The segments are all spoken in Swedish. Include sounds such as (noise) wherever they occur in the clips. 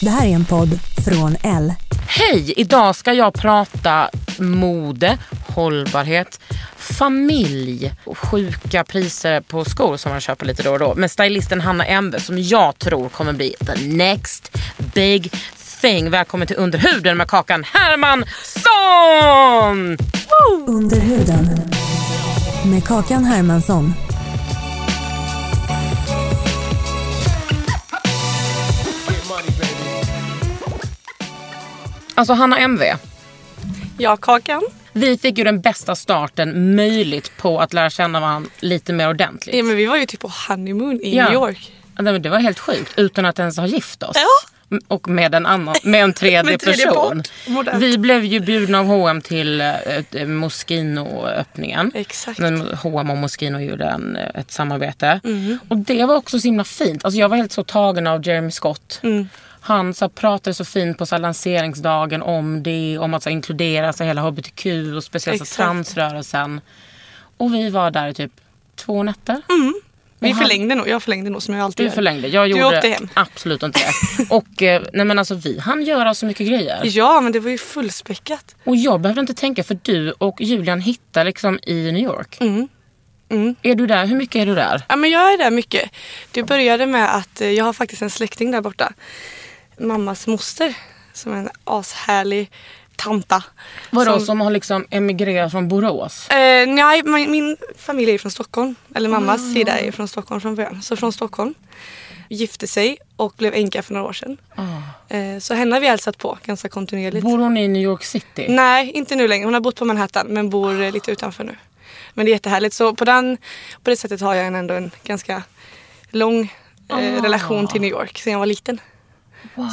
Det här är en podd från L. Hej! Idag ska jag prata mode, hållbarhet, familj och sjuka priser på skor som man köper lite då och då. Med stylisten Hanna Embe som jag tror kommer bli the next big thing. Välkommen till Underhuden med Kakan Hermansson! Woo! Under huden. Med Kakan Hermansson. Alltså Hanna MV, Ja, Kakan. vi fick ju den bästa starten möjligt på att lära känna varandra lite mer ordentligt. Ja, men vi var ju typ på honeymoon i Ja. New York. Ja, men Det var helt sjukt utan att ens ha gift oss. Ja. Och med en, annan, med en tredje (laughs) Med tredje person. Vi blev ju bjudna av H&M till eh, eh, Moschino-öppningen. Exakt. H&M och Moschino gjorde en, eh, ett samarbete. Mm. Och det var också så himla fint. Alltså jag var helt så tagen av Jeremy Scott. Mm. Han så pratade så fint på så lanseringsdagen om det, om att så inkludera så hela hbtq och speciellt transrörelsen. Och vi var där i typ två nätter. Vi han- förlängde nog. Jag förlängde nog som jag alltid Du gör. förlängde. Jag Du gjorde åkte hem. absolut inte det. Och eh, nej men alltså vi hann göra så mycket grejer. (laughs) Ja, men det var ju fullspäckat. Och jag behövde inte tänka för du och Julian hittar liksom i New York. Mm. Är du där? Hur mycket är du där? Ja, men jag är där mycket. Det började med att eh, jag har faktiskt en släkting där borta. Mammas moster. Som är en ashärlig tanta. Vadå Som- som, har liksom emigrerat från Borås? Eh, nej, min, min familj är från Stockholm. Eller mammas sida är från Stockholm från början. Så från Stockholm. Gifte sig och blev änka för några år sedan. Eh, så henne har vi hälsat på ganska kontinuerligt. Bor hon i New York City? Nej, inte nu längre. Hon har bott på Manhattan men bor eh, lite utanför nu. Men det är jättehärligt. Så på, den, på det sättet har jag ändå en ganska lång eh, relation till New York sedan jag var liten.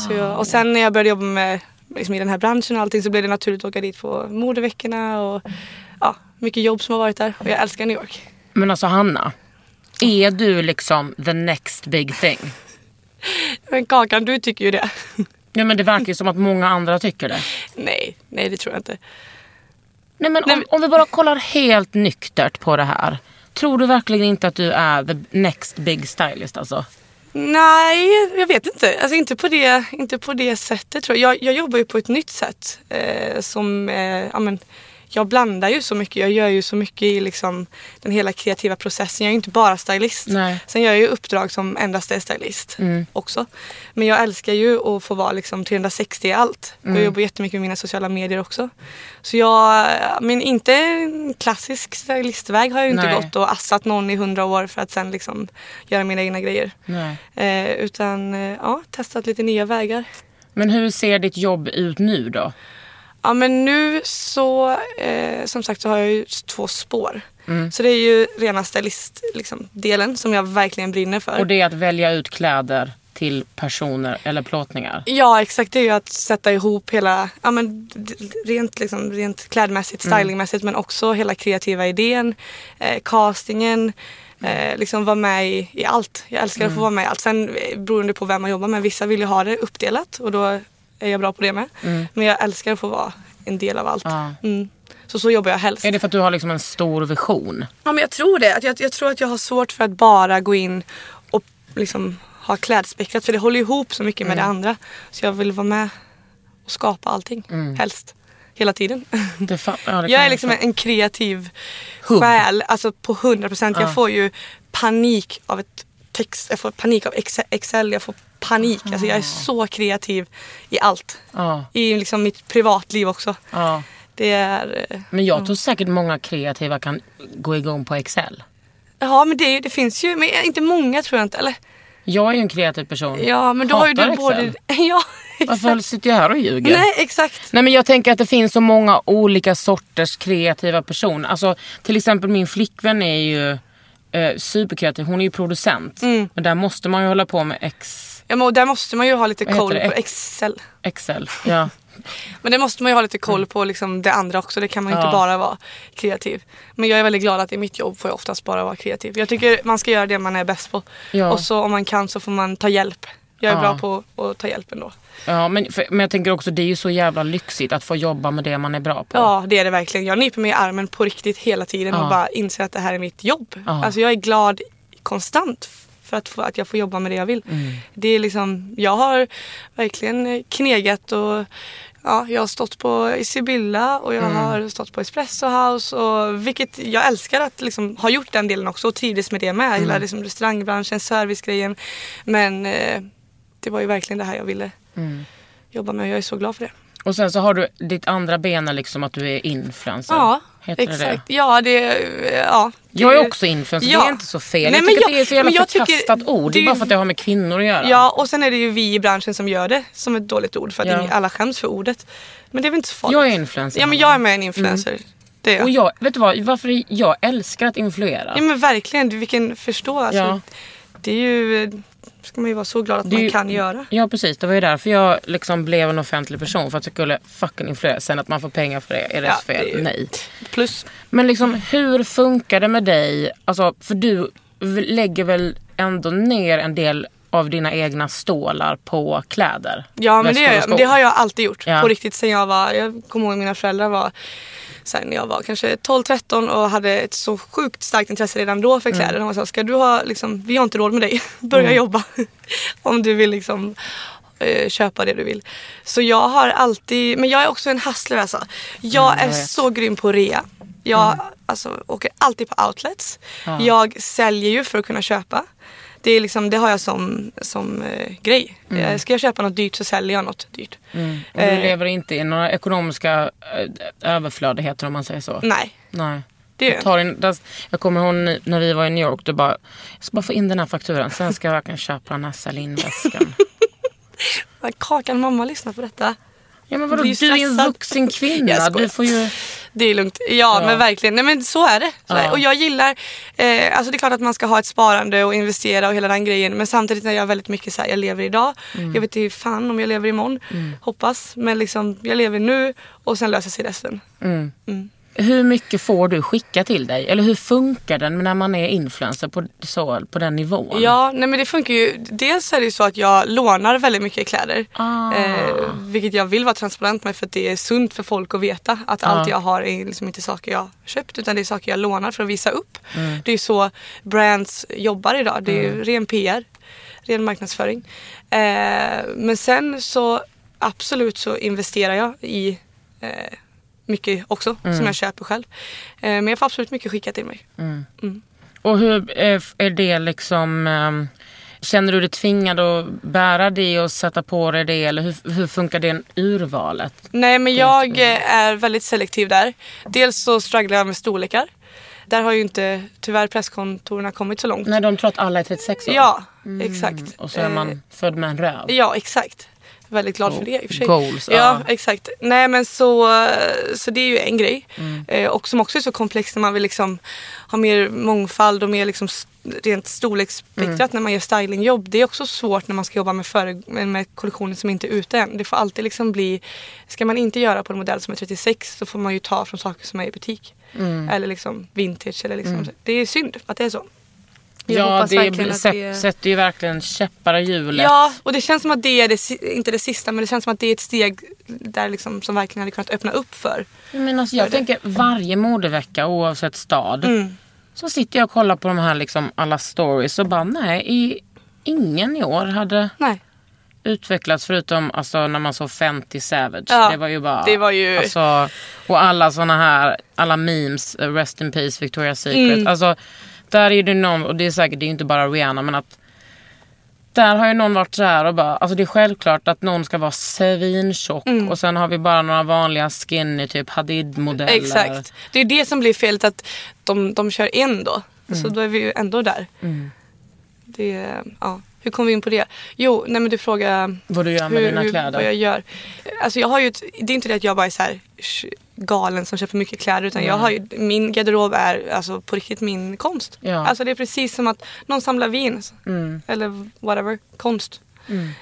Så jag, och sen när jag började jobba med liksom i den här branschen och allting så blev det naturligt att åka dit på modeveckorna och ja, mycket jobb som har varit där. Och jag älskar New York. Men alltså Hanna, är du liksom the next big thing? (laughs) Men Kakan, du tycker ju det. Ja men det verkar ju som att många andra tycker det. nej, nej det tror jag inte. Nej men om, om vi bara kollar helt nyktert på det här. Tror du verkligen inte att du är the next big stylist alltså? Nej, jag vet inte. Alltså inte på det, inte på det sättet tror jag. Jag, jag jobbar ju på ett nytt sätt. Eh, som, eh, amen, jag blandar ju så mycket. Jag gör ju så mycket i liksom, den hela kreativa processen. Jag är ju inte bara stylist. Nej. Sen gör jag ju uppdrag som endast är stylist också. Men jag älskar ju att få vara liksom 360 i allt. Jag jobbar jättemycket med mina sociala medier också. Så jag, men inte en klassisk stylistväg har jag ju inte Nej. gått och assat någon i hundra år för att sen liksom göra mina egna grejer. Eh, utan eh, ja, testat lite nya vägar. Men hur ser ditt jobb ut nu då? Ja men nu så, eh, som sagt så har jag ju två spår. Mm. Så det är ju rena stylist liksom, delen som jag verkligen brinner för. Och det är att välja ut kläder till personer eller plåtningar. Ja exakt, det är ju att sätta ihop hela, ja men rent, liksom, rent klädmässigt, Mm. stylingmässigt men också hela kreativa idén, eh, castingen, eh, liksom vara med i, i allt. Jag älskar Mm. att få vara med i allt. Sen eh, beroende på vem man jobbar med, vissa vill ju ha det uppdelat och då är jag bra på det med. Men jag älskar att få vara en del av allt. Mm. Ja. Mm. Så så jobbar jag helst. Är det för att du har liksom en stor vision? Ja men jag tror det. Att jag, jag tror att jag har svårt för att bara gå in och liksom ha klädspektrat. För det håller ihop så mycket med det andra. Så jag vill vara med och skapa allting. Helst. Hela tiden. (laughs) Det fa- ja, jag är liksom en, kreativ Hubb. själ. Alltså på 100 procent. Jag får ju panik av ett text, jag får panik av Ex- Excel, jag får panik. Alltså jag är så kreativ i allt. Ja, I liksom mitt privatliv också. ja. Det är... eh, Men jag tror säkert många kreativa kan gå igång på Excel. Ja men det, det finns ju, men inte många tror jag inte. Eller? Jag är ju en kreativ person. Ja men då har ju du både... (laughs) Ja Varför sitter jag här och ljuger? Nej exakt. Nej men jag tänker att det finns så många olika sorters kreativa personer. Alltså till exempel min flickvän är ju eh, superkreativ. Hon är ju producent. Mm. Men där måste man ju hålla på med X, Ja, men och där måste man ju ha lite koll det? på Excel. Excel. Ja. (laughs) Men det måste man ju ha lite koll på liksom det andra också. Det kan man ju Ja. inte bara vara kreativ. Men jag är väldigt glad att i mitt jobb får jag oftast bara vara kreativ. Jag tycker man ska göra det man är bäst på. Ja. Och så om man kan så får man ta hjälp. Jag är Ja. bra på att ta hjälp ändå. Ja men, för, men jag tänker också det är ju så jävla lyxigt att få jobba med det man är bra på. Ja det är det verkligen. Jag nyper mig i armen på riktigt hela tiden Ja. och bara inser att det här är mitt jobb. Ja. Alltså jag är glad konstant för att, få, att jag får jobba med det jag vill. Mm. Det är liksom, jag har verkligen knegat och ja, jag har stått på i Sibylla och jag Mm. har stått på Espresso House och vilket jag älskar att liksom ha gjort den delen också och trivdes med det med. Mm. Hela liksom restaurangbranschen, servicegrejen. Men eh, det var ju verkligen det här jag ville Mm. jobba med jag är så glad för det. Och sen så har du ditt andra ben liksom att du är influencer. Ja, Heter exakt. det? Ja, det, ja, det, Jag är också influencer, Ja. det är inte så fel. Nej, jag tycker jag- att det är så jävla jag tycker- förkastat ord. Det är bara för att det har med kvinnor att göra. Ja, och sen är det ju vi i branschen som gör det som ett dåligt ord för att Ja. alla skäms för ordet. Men det är väl inte så farligt. Jag är influencer. Ja, men jag är med en influencer. Det är jag. Och jag, vet du vad, varför jag älskar att influera. Ja men verkligen, du, vilken förstå. Alltså, Ja. Det är ju, ska man ju vara så glad att Det man ju- kan göra. Ja precis, det var ju därför jag liksom blev en offentlig person. För att jag skulle fucking influera. Sen att man får pengar för det, är det Ja, fel? det är Nej. Plus, Men liksom hur funkar det med dig? Alltså, för du lägger väl ändå ner en del av dina egna stålar på kläder? ja men det, jag. Det har jag alltid gjort. Ja. På riktigt sen jag var, jag kommer ihåg mina föräldrar var sen när jag var kanske 12-13 och hade ett så sjukt starkt intresse redan då för kläder. De var så, ska du ha, liksom, vi har inte råd med dig, (laughs) börja jobba. (laughs) Om du vill liksom eh, köpa det du vill. Så jag har alltid, men jag är också en hustler alltså. Jag Mm, jag är vet. så grym på rea. Jag alltså, åker alltid på outlets. Ja. Jag säljer ju för att kunna köpa. Det, är liksom, det har jag som, som eh, grej. Eh, Ska jag köpa något dyrt så säljer jag något dyrt. Mm. Och du Eh. lever inte i några ekonomiska eh, överflödigheter om man säger så? Nej, Nej. det Jag, tar in, där, jag kommer ihåg när vi var i New York. Du bara, jag ska bara få in den här fakturan. Sen ska jag verkligen köpa den här Celine-väskan. (laughs) Men Kakan mamma lyssnar på detta. Ja men vadå, du är ju en stressad. vuxen kvinna. Du får ju... Det är lugnt. Ja, Ja. men verkligen. Nej men så är det. Så. Ja. Och jag gillar, eh, alltså det är klart att man ska ha ett sparande och investera och hela den grejen. Men samtidigt är jag väldigt mycket så här, jag lever idag. Mm. Jag vet inte fan om jag lever imorgon. Hoppas. Men liksom, jag lever nu och sen löser sig resten. Mm. Mm. Hur mycket får du skicka till dig? Eller hur funkar den när man är influencer på, så, på den nivån? Ja, nej men det funkar ju. Dels är det ju så att jag lånar väldigt mycket kläder. Ah. Eh, vilket jag vill vara transparent med för att det är sunt för folk att veta. Att allt jag har är liksom inte saker jag köpt utan det är saker jag lånar för att visa upp. Mm. Det är så brands jobbar idag. Det är ju ren PR, ren marknadsföring. Eh, men sen så absolut så investerar jag i eh, mycket också Mm. som jag köper själv. Eh, men jag får absolut mycket skickat till mig. Och hur eh, är det liksom... ehm, Känner du dig tvingad att bära det och sätta på dig det? Eller hur, hur funkar det urvalet? Nej men jag eh, är väldigt selektiv där. Dels så strugglar jag med storlekar. Där har ju inte tyvärr presskontoren kommit så långt. Nej, de tror att alla är 36 år. Ja, exakt. Mm. Och så är man Eh, född med en röv. Ja, exakt. Väldigt glad för det i och för sig. Goals, Ja, ja. exakt. Nej men så, så det är ju en grej. Mm. Eh, och som också är så komplext när man vill liksom ha mer mångfald och mer liksom rent storleksspektrat Mm. när man gör stylingjobb. Det är också svårt när man ska jobba med, före, med, med kollektioner som inte är ute än. Det får alltid liksom bli, ska man inte göra på en modell som är 36 så får man ju ta från saker som är i butik. Mm. Eller liksom vintage eller liksom. Det är synd att det är så. Jag Ja, det sätt, sätter ju verkligen käppar i hjulet. Ja, och det känns som att det är det, inte det sista, men det känns som att det är ett steg där liksom, som verkligen hade kunnat öppna upp för. Men alltså, jag tänker varje modevecka oavsett stad. Mm. Så sitter jag och kollar på de här liksom, alla stories och bara nej, i, ingen i år hade Nej. utvecklats förutom alltså, när man såg Fenty Savage. Ja, det var ju bara... det var ju- Alltså, och alla såna här, alla memes, Rest in Peace, Victoria's Secret. Mm. Alltså, där är det någon, och det är säkert, det är inte bara Rihanna men att Där har ju någon varit så här och bara, alltså det är självklart att någon ska vara svintjock Mm. och sen har vi bara några vanliga skinny typ Hadid-modeller. Exakt. Det är det som blir felet att de, de kör en då. Mm. Så då är vi ju ändå där. Det, ja. Hur kom vi in på det? Jo, nej men du frågar Vad du gör med dina kläder. vad jag gör. Alltså jag har ju ett, det är inte det att jag bara är så här galen som köper mycket kläder utan jag har ju, min garderob är alltså på riktigt min konst. Ja. Alltså det är precis som att någon samlar vin Mm. eller whatever, konst.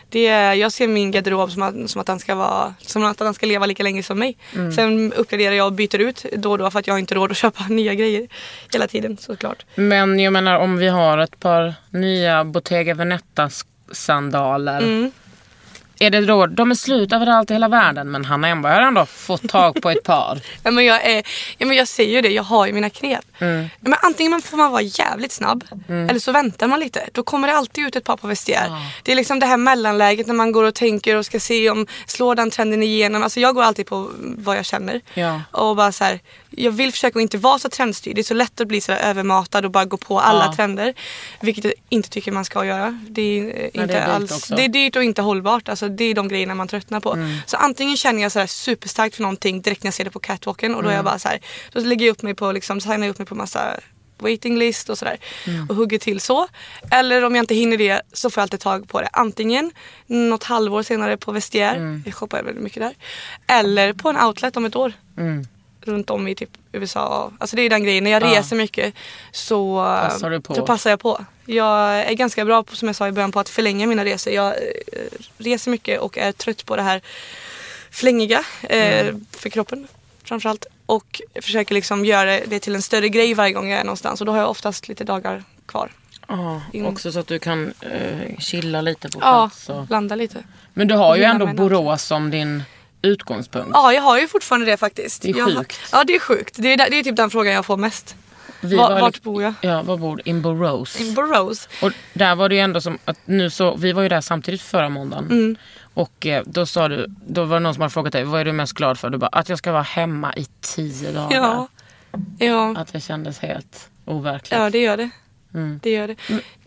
Det är, jag ser min garderob som att, som att den ska vara som att den ska leva lika länge som mig. Mm. Sen uppgraderar jag och byter ut då och då för att jag har inte råd att (laughs) köpa nya grejer hela tiden såklart. Men jag menar om vi har ett par nya Bottega Veneta sandaler. Mm. Är det då, de är slut överallt i hela världen men Hanna Enberg har ändå fått tag på ett par. (laughs) Ja, men jag, är, ja, men jag säger ju det, jag har ju mina knep. Mm. Ja, men antingen får man vara jävligt snabb eller så väntar man lite. Då kommer det alltid ut ett par på vestiär. Det är liksom det här mellanläget när man går och tänker och ska se om slår den trenden igenom. Alltså jag går alltid på vad jag känner. Ja. Och bara så här, jag vill försöka att inte vara så trendstyrd. Det är så lätt att bli så övermatad och bara gå på alla Ja. trender. Vilket jag inte tycker man ska göra. Det är, eh, inte det är alls, också. det är dyrt och inte hållbart. Alltså, det är de grejerna man tröttnar på. Mm. Så antingen känner jag så här superstarkt för någonting direkt när jag ser det på catwalken och då är Mm. jag bara så här, då lägger jag upp mig på liksom, signar upp mig på massa waiting list och sådär Mm. och hugger till så. Eller om jag inte hinner det så får jag alltid tag på det. Antingen något halvår senare på vestiär, Mm. jag shoppar väldigt mycket där. Eller på en outlet om ett år Mm. Runt om i typ USA. Alltså det är den grejen, när jag Ja. reser mycket så Passar så passar jag på. Jag är ganska bra på, som jag sa i början på att förlänga mina resor. Jag eh, reser mycket och är trött på det här flängiga eh, Mm. för kroppen framförallt. Och försöker liksom göra det till en större grej varje gång jag är någonstans och då har jag oftast lite dagar kvar. Ja, In- också så att du kan eh, chilla lite på Ja, plats. Och... landa lite. Men du har ju ändå Borås som din utgångspunkt. Ja, jag har ju fortfarande det faktiskt. Det är Jag har- sjukt. Ja, det är sjukt. Det är, det är typ den frågan jag får mest. Vi Var- var vart bor jag? Ja, var bor? In Borås. In Borås. Och där var det ju ändå som att nu så, vi var ju där samtidigt förra måndagen. Mm. Och eh, då sa du, då var det någon som hade frågat dig, vad är du mest glad för? Du bara, att jag ska vara hemma i tio dagar. Ja. Ja. Att det kändes helt overkligt. ja, det gör det. Mm. Det gör det.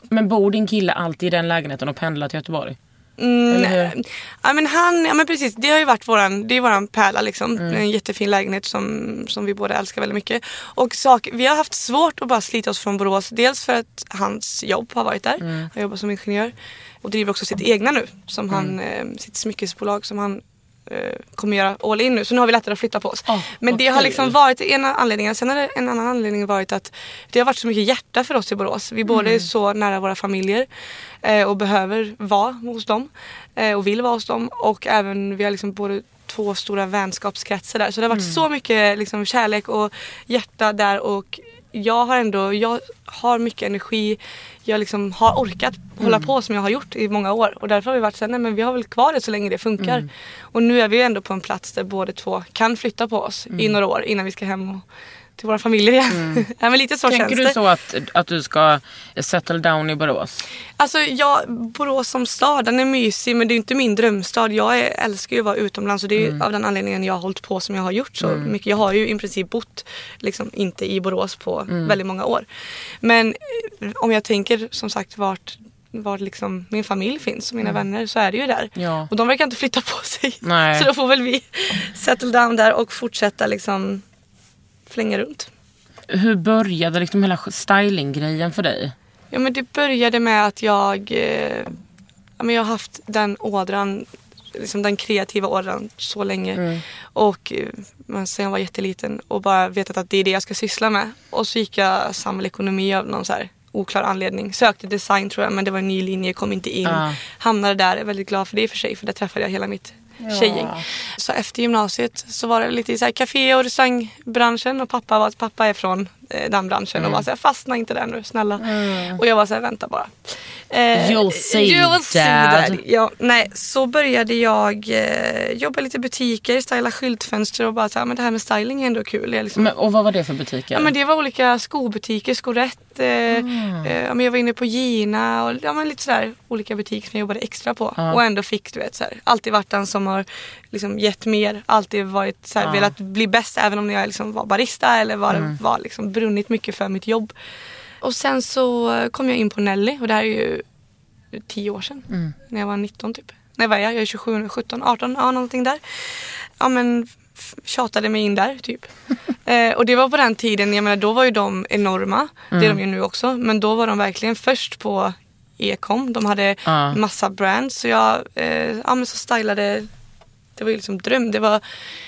Men bor din kille alltid i den lägenheten och pendlar till Göteborg? Mm, ja men han, ja men precis det har ju varit våran, det är våran pärla liksom. Mm. En jättefin lägenhet som, som vi båda älskar väldigt mycket. Och sak, vi har haft svårt att bara slita oss från Borås. Dels för att hans jobb har varit där. Mm. Han jobbar som ingenjör. Och driver också sitt egna nu. Som Mm. han, eh, sitt smyckesbolag som han kommer göra all in nu. Så nu har vi lättare att flytta på oss. Åh, men vad det har liksom varit ena anledningen. Sen har det en annan anledning varit att det har varit så mycket hjärta för oss i Borås. Vi Mm. är så nära våra familjer eh, och behöver vara hos dem. Eh, och vill vara hos dem. Och även vi har liksom både två stora vänskapskretsar där. Så det har varit Mm. så mycket liksom, kärlek och hjärta där. Och jag har ändå, jag har mycket energi. Jag liksom har orkat hålla Mm. på som jag har gjort i många år. Och därför har vi varit såhär, nej men vi har väl kvar det så länge det funkar. Mm. Och nu är vi ändå på en plats där båda två kan flytta på oss Mm. i några år innan vi ska hem och, till våra familjer igen. (laughs) ja, men lite så Tänker känns du det. så att, att du ska settle down i Borås? Alltså jag, Borås som stad, den är mysig men det är inte min drömstad. Jag är, älskar ju att vara utomlands och det är Mm. av den anledningen jag har hållit på som jag har gjort så mycket. Jag har ju i princip bott liksom inte i Borås på Mm. väldigt många år. Men eh, om jag tänker som sagt vart, vart liksom min familj finns och mina vänner så är det ju där. Mm. Ja. Och de verkar inte flytta på sig. Nej. (laughs) Så då får väl vi (laughs) settle down där och fortsätta liksom flänga runt. Hur började liksom hela stylinggrejen för dig? Ja men det började med att jag, eh, ja, men jag har haft den ådran, liksom den kreativa ådran så länge. Och eh, men sen jag var jätteliten och bara vetat att det är det jag ska syssla med. Och så gick jag samhällsekonomi av någon så här oklar anledning. Sökte design tror jag men det var en ny linje, kom inte in. Ja. Hamnade där, är väldigt glad för det i och för sig för där träffade jag hela mitt tjejgäng. Så efter gymnasiet så var det lite i så här café och restaurangbranschen och pappa, var, pappa är från den branschen och var så här, fastna inte där nu snälla. Och jag var så här, vänta bara. Eh, You'll see, you'll see dad. dad. Ja, nej, så började jag eh, jobba lite i butiker, styla skyltfönster och bara så här, men det här med styling är ändå kul. Jag liksom, Men, och vad var det för butiker? Ja men det var olika skobutiker, Skorätt. Eh, Mm. eh, jag var inne på Gina och ja, men lite sådär olika butiker som jag jobbade extra på. Och ändå fick du vet såhär, alltid varit den som har liksom gett mer. Alltid varit såhär, Ja. velat bli bäst även om jag liksom var barista eller var, Mm. var liksom brunnit mycket för mitt jobb. Och sen så kom jag in på Nelly och det här är ju tio år sedan. Mm. När jag var 19 typ. Nej vad är jag? Jag är 27, nu, 17, 18, ja någonting där. Ja men tjatade mig in där typ. (laughs) eh, och det var på den tiden, jag menar då var ju de enorma. Det Mm. är de ju nu också. Men då var de verkligen först på e-com. De hade Ja. massa brands. Så jag eh, ja, men så stylade, det var ju liksom dröm. Det var,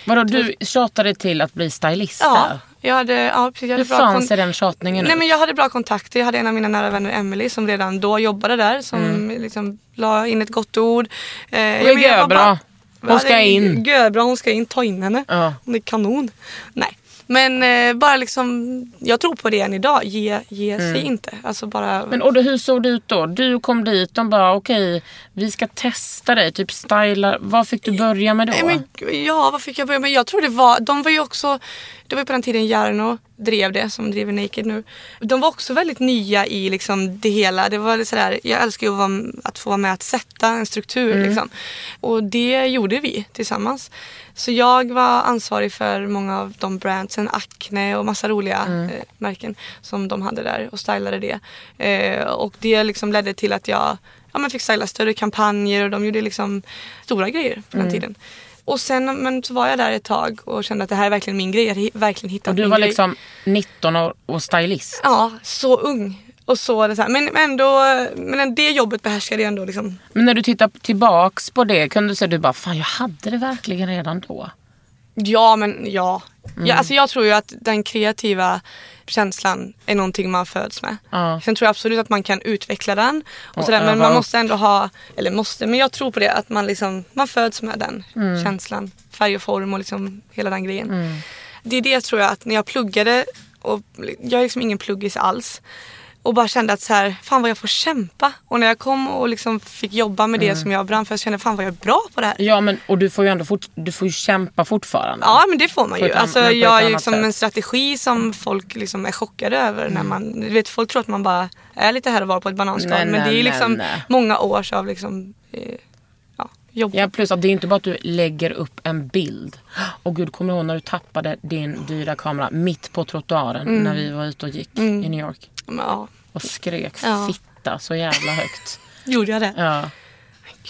Vadå, du tjatade till att bli stylist ja, jag hade, ja, precis, jag Hur hade bra fan kon- ser den tjatningen Nej ut? men jag hade bra kontakter. Jag hade en av mina nära vänner, Emily, som redan då jobbade där. Som Mm. liksom la in ett gott ord. Eh, jag är bara- Hon ska det in. Görbra, hon ska in. Ta in henne. Ja. Hon är kanon. Nej. Men eh, bara liksom, jag tror på det än idag. Ge, ge sig inte. Alltså bara... Mm. Men och då, hur såg det ut då? Du kom dit, de bara okej, vi ska testa dig, typ styla. Vad fick du börja med då? Nej, men, ja, vad fick jag börja med? Jag tror det var, de var ju också, det var på den tiden Jarno drev det, som driver Naked nu. De var också väldigt nya i liksom det hela. Det var sådär, jag älskar ju att, vara, att få vara med att sätta en struktur. Liksom. Och det gjorde vi tillsammans. Så jag var ansvarig för många av de brandsen, Acne och massa roliga eh, märken som de hade där och stylade det. Eh, och det liksom ledde till att jag ja, men fick styla större kampanjer och de gjorde liksom stora grejer på den tiden. Och sen men så var jag där ett tag och kände att det här är verkligen min grej. Jag hade verkligen hittat och du min var grej. liksom 19 år och stylist? Ja, så ung. Och så, det så här. Men, ändå, men det jobbet behärskade jag ändå liksom. Men när du tittar tillbaks på det, kunde du säga du bara fan jag hade det verkligen redan då? Ja men ja. Mm. ja alltså jag tror ju att den kreativa känslan är någonting man föds med. Ja. Sen tror jag absolut att man kan utveckla den. Och sådär, men öva man måste ändå ha, eller måste, men jag tror på det att man liksom, man föds med den Mm. känslan. Färg och form och liksom hela den grejen. Det är det tror jag att när jag pluggade, och jag är liksom ingen pluggis alls. Och bara kände att så här, fan vad jag får kämpa. Och när jag kom och liksom fick jobba med det Mm. som jag brann för så kände jag fan vad jag är bra på det här. Ja men och du får ju ändå fort, du får ju kämpa fortfarande. Ja men det får man ju. ett Alltså, jag har ju liksom sätt. en strategi som folk liksom är chockade över. Mm. När man, du vet, folk tror att man bara är lite här och var på ett bananskal. Nej, men nej, det är liksom nej. många års av liksom, eh, ja, jobb. Ja plus att det är inte bara att du lägger upp en bild. Och gud kommer du ihåg när du tappade din dyra kamera mitt på trottoaren Mm. när vi var ute och gick i New York. Ja, Och skrek Ja. fitta så jävla högt. (laughs) gjorde jag det? Ja.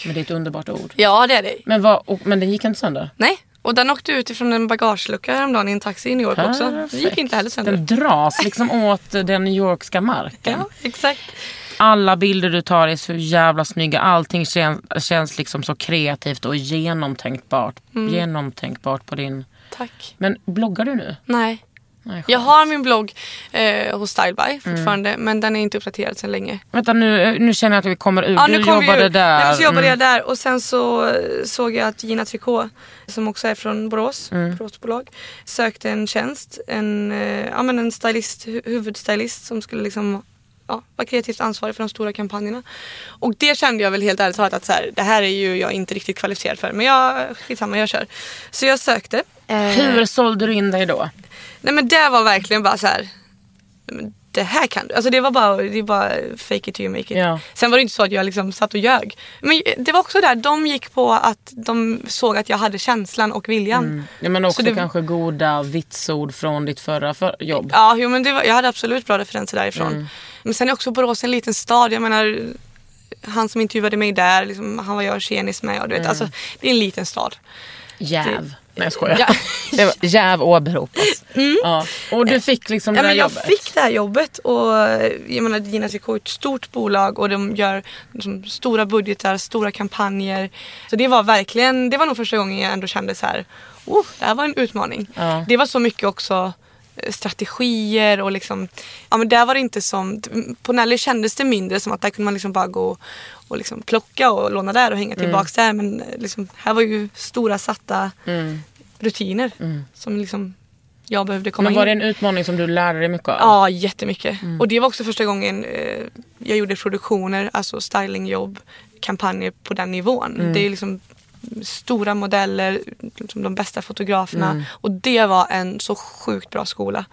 Men det är ett underbart ord. Ja det är det. Men, vad, och, men den gick inte sönder? Nej. Och den åkte ut ifrån en bagagelucka häromdagen i en taxi i New York också. Det gick Perfekt. inte heller sönder. Den dras liksom (laughs) åt den New Yorkska marken. Ja, exakt. Alla bilder du tar är så jävla snygga. Allting känns, känns liksom så kreativt och genomtänkbart. Mm. Genomtänkbart på din... Tack. Men bloggar du nu? Nej. Nej, Jag har min blogg eh, hos Styleby Mm. fortfarande. Men den är inte uppdaterad sedan länge. Vänta nu, nu känner jag att vi kommer ur. Ja, du nu kom vi jobbade ur. där. Nej, så jobbade Mm. jag där och sen så eh, såg jag att Gina Tricot, som också är från Borås, Mm. Boråsbolag, sökte en tjänst. En, eh, ja, men en stylist, hu- huvudstylist som skulle liksom ja, vara kreativt ansvarig för de stora kampanjerna. Och det kände jag väl helt ärligt talat att så här, det här är ju jag inte riktigt kvalificerad för. Men jag, skitsamma, jag kör. Så jag sökte. Hur sålde du in dig då? Nej men det var verkligen bara så här. "Nej, men Det här kan du. Alltså det var bara, det bara fake it till you make it. Ja. Sen var det inte så att jag liksom satt och ljög. Men det var också där, de gick på att de såg att jag hade känslan och viljan. Ja, men också Så det- kanske goda vitsord från ditt förra för jobb. Ja, jo, men det var, jag hade absolut bra referenser därifrån. Mm. Men sen är också Borås en liten stad. Jag menar, han som intervjuade mig där, liksom, han var jag tjenis med. Och du vet, Mm. alltså, det är en liten stad. Jäv. Nej jag skojar. Ja. (laughs) Det var, jäv åberopas. Ja. Och du fick liksom Ja, det där men jag jobbet? fick det här jobbet och eh, jag menar Gina är ett stort bolag och de gör liksom, stora budgetar, stora kampanjer. Så det var verkligen, det var nog första gången jag ändå kände så här, oh, det här var en utmaning. Ja. Det var så mycket också eh, strategier och liksom, ja men där var det inte som, på Nelly kändes det mindre som att där kunde man liksom bara gå och liksom plocka och låna där och hänga Mm. tillbaks där men eh, liksom, här var ju stora satta Mm. rutiner som liksom jag behövde komma Men in var det en utmaning som du lärde dig mycket av? Ja, jättemycket. Mm. Och det var också första gången eh, jag gjorde produktioner, alltså stylingjobb, kampanjer på den nivån. Mm. Det är liksom stora modeller, liksom de bästa fotograferna. Mm. Och det var en så sjukt bra skola.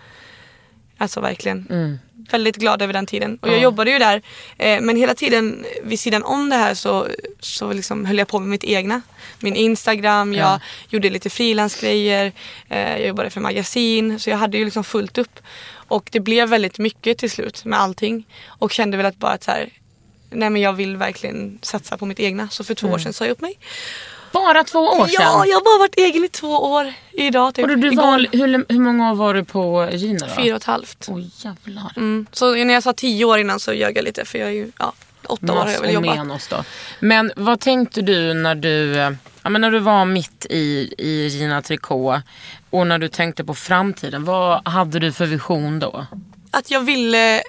Alltså verkligen. Mm. Väldigt glad över den tiden. Och jag jobbade ju där. Eh, men hela tiden vid sidan om det här så, så liksom höll jag på med mitt egna. Min Instagram, jag Ja. gjorde lite frilansgrejer. Eh, jag jobbade för magasin. Så jag hade ju liksom fullt upp. Och det blev väldigt mycket till slut med allting. Och kände väl att bara att så här, nej men jag vill verkligen satsa på mitt egna. Så för två Mm. år sedan sa jag upp mig. Bara två år sedan? Ja, jag har bara varit egen i två år idag typ. Och du, du Igår. var, hur, hur många år var du på Gina då? Fyra och ett halvt. Åh jävlar. Mm. Så när jag sa tio år innan så ljög jag lite för jag är ju, ja, åtta år har jag väl jobbat. menos då. Men vad tänkte du när du, ja, men när du var mitt i, i Gina Tricot och när du tänkte på framtiden? Vad hade du för vision då? Att jag ville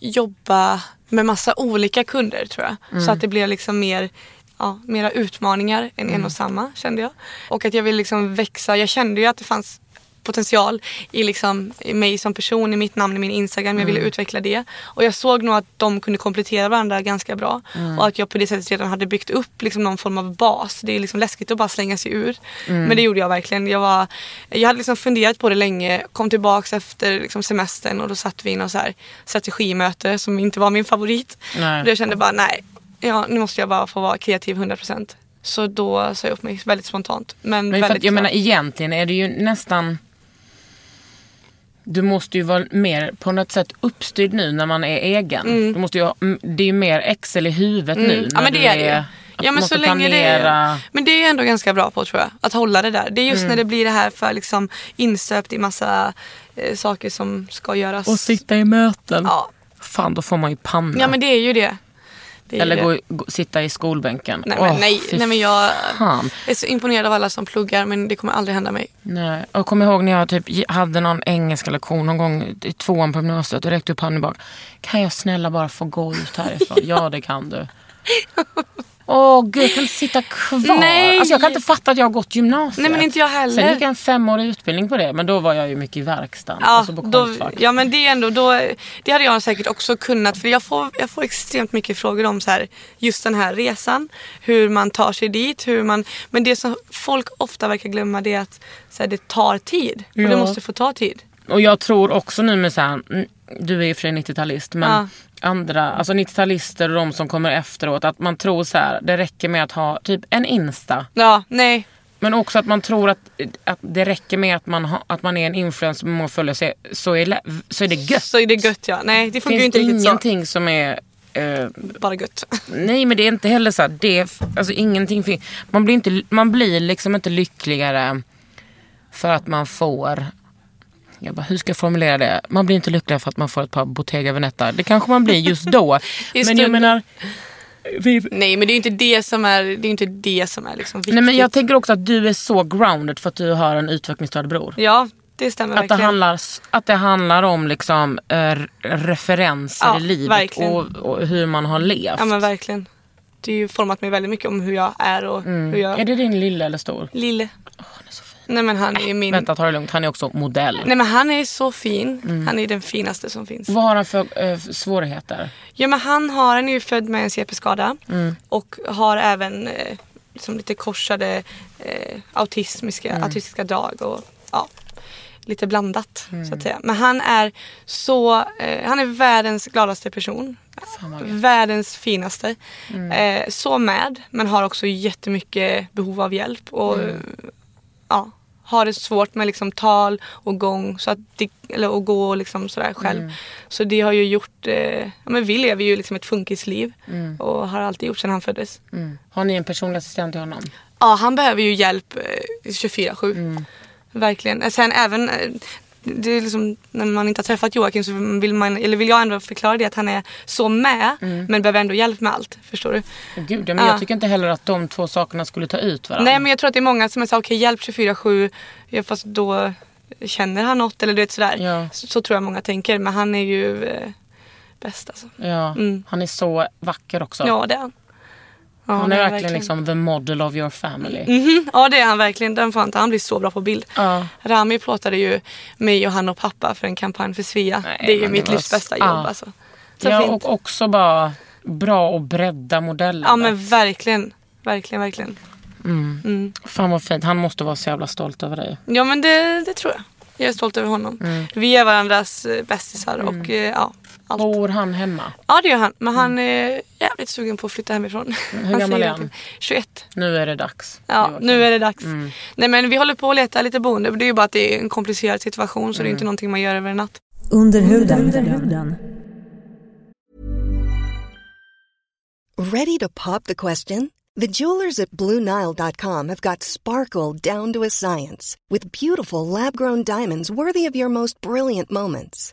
jobba med massa olika kunder tror jag. Mm. Så att det blev liksom mer ja, mera utmaningar än Mm. en och samma kände jag. Och att jag ville liksom växa. Jag kände ju att det fanns potential i, liksom, i mig som person, i mitt namn, i min Instagram. Jag ville Mm. utveckla det. Och jag såg nog att de kunde komplettera varandra ganska bra. Mm. Och att jag på det sättet redan hade byggt upp liksom någon form av bas. Det är liksom läskigt att bara slänga sig ur. Mm. Men det gjorde jag verkligen. Jag, var, jag hade liksom funderat på det länge, kom tillbaks efter liksom semestern och då satt vi i något så här strategimöte som inte var min favorit. Nej. Och jag kände bara nej, ja, nu måste jag bara få vara kreativ 100%. Så då sa jag upp mig väldigt spontant. Men, Men för väldigt att, jag menar egentligen är det ju nästan du måste ju vara mer på något sätt uppstyrd nu när man är egen. Du måste ju, mm, det är ju mer Excel i huvudet nu. Mm. Ja när men det är det att Ja men så länge det planera. är, Men det är jag ändå ganska bra på tror jag. Att hålla det där. Det är just Mm. när det blir det här för liksom insöpt i massa eh, saker som ska göras. Och sitta i möten. Ja. Fan då får man ju panna. ja men det är ju det. Eller gå, gå, sitta i skolbänken. Nej men, Åh, nej, nej men jag fan. är så imponerad av alla som pluggar men det kommer aldrig hända mig. Nej. Och kommer ihåg när jag typ hade någon engelska lektion någon gång i tvåan på gymnasiet och räckte upp handen bak. Kan jag snälla bara få gå ut härifrån? (laughs) ja det kan du. Åh gud, jag kan inte sitta kvar. Nej. Alltså, jag kan inte fatta att jag har gått gymnasiet. Nej men inte jag heller. Sen gick jag en femårig utbildning på det men då var jag ju mycket i verkstaden. Ja, alltså på då, ja men det är ändå, då, det hade jag säkert också kunnat för jag får, jag får extremt mycket frågor om så här, just den här resan. Hur man tar sig dit, hur man, men det som folk ofta verkar glömma det är att så här, det tar tid. Och Ja. det måste få ta tid. Och jag tror också nu med så här, mm, du är ju för 90-talist men Ja. andra, alltså 90-talister och de som kommer efteråt att man tror så här, det räcker med att ha typ en Insta. Ja, nej. Men också att man tror att, att det räcker med att man, ha, att man är en influencer med många följare så, så, är, så det gött. Så är det gött ja. Nej det funkar ju finns inte riktigt ingenting som är eh, så. Bara gött. (laughs) Nej men det är inte heller så här, det, är- alltså ingenting man blir, inte, man blir liksom inte lyckligare för att man får jag bara, hur ska jag formulera det? Man blir inte lyckligare för att man får ett par Bottega Veneta. Det kanske man blir just då. (laughs) I men jag menar... Vi, Nej men det är ju inte det som är, det är inte det som är liksom viktigt. nej men jag tänker också att du är så grounded för att du har en utvecklingsstörd bror. Ja det stämmer Att det, verkligen. handlar, att det handlar om liksom, eh, referenser Ja, i livet och, och hur man har levt. Ja men verkligen. Det har ju format mig väldigt mycket om hur jag är och hur jag... Mm. Är det din lilla eller stor? Lille. Nej men han är ju min... Vänta ta det lugnt, han är också modell. Nej men han är så fin. Mm. Han är den finaste som finns. Vad har han för eh, svårigheter? Ja men han har, han är ju född med en CP-skada. Mm. Och har även eh, liksom lite korsade eh, autismiska, Mm. autistiska drag. Och, ja, lite blandat Mm. så att säga. Men han är så, eh, han är världens gladaste person. Världens finaste. Mm. Eh, så med, men har också jättemycket behov av hjälp. Och Mm. ja, har det svårt med liksom tal och gång. Så att det, eller att gå liksom sådär själv. Mm. Så det har ju gjort, eh, men vi lever ju liksom ett funkisliv. Mm. Och har alltid gjort sedan han föddes. Har ni en personlig assistent till honom? Ja, han behöver ju hjälp eh, 24-7. Mm. Verkligen. Eh, Sen även eh, det är liksom, när man inte har träffat Joakim så vill, man, eller vill jag ändå förklara det att han är så med Mm. men behöver ändå hjälp med allt. Förstår du? Gud, men Ja. jag tycker inte heller att de två sakerna skulle ta ut varandra. Nej men jag tror att det är många som är såhär, okej hjälp 24-7 ja, fast då känner han något eller du vet sådär. Ja. Så, så tror jag många tänker men han är ju eh, bäst alltså. Ja, Mm. Han är så vacker också. Ja det är han. Ja, han är verkligen, liksom the model of your family. Mhm, Ja det är han verkligen. Den får han blir så bra på bild. Ja. Rami plåtade ju mig och han och pappa för en kampanj för Svea. Nej, det är ju mitt var livs bästa jobb ja. alltså. Så ja, och också bara bra och bredda modellen. Ja men verkligen. Verkligen, verkligen. mm. Mm. Fan vad fint. Han måste vara så jävla stolt över dig. Ja men det, det tror jag. Jag är stolt över honom. Mm. Vi är varandras eh, bästisar och eh, ja, allt. Bor han hemma? Ja det gör han. Men han är jävligt sugen på att flytta hemifrån. Hur Han gammal är han? det. 21. Nu är det dags. Ja, nu är det dags. Mm. Nej men vi håller på att leta lite boende. Det är ju bara att det är en komplicerad situation så det är Mm. inte någonting man gör över en natt. Under huden. Ready to pop the question? The jewelers at BlueNile.com have got sparkle down to a science with beautiful lab grown diamonds worthy of your most brilliant moments.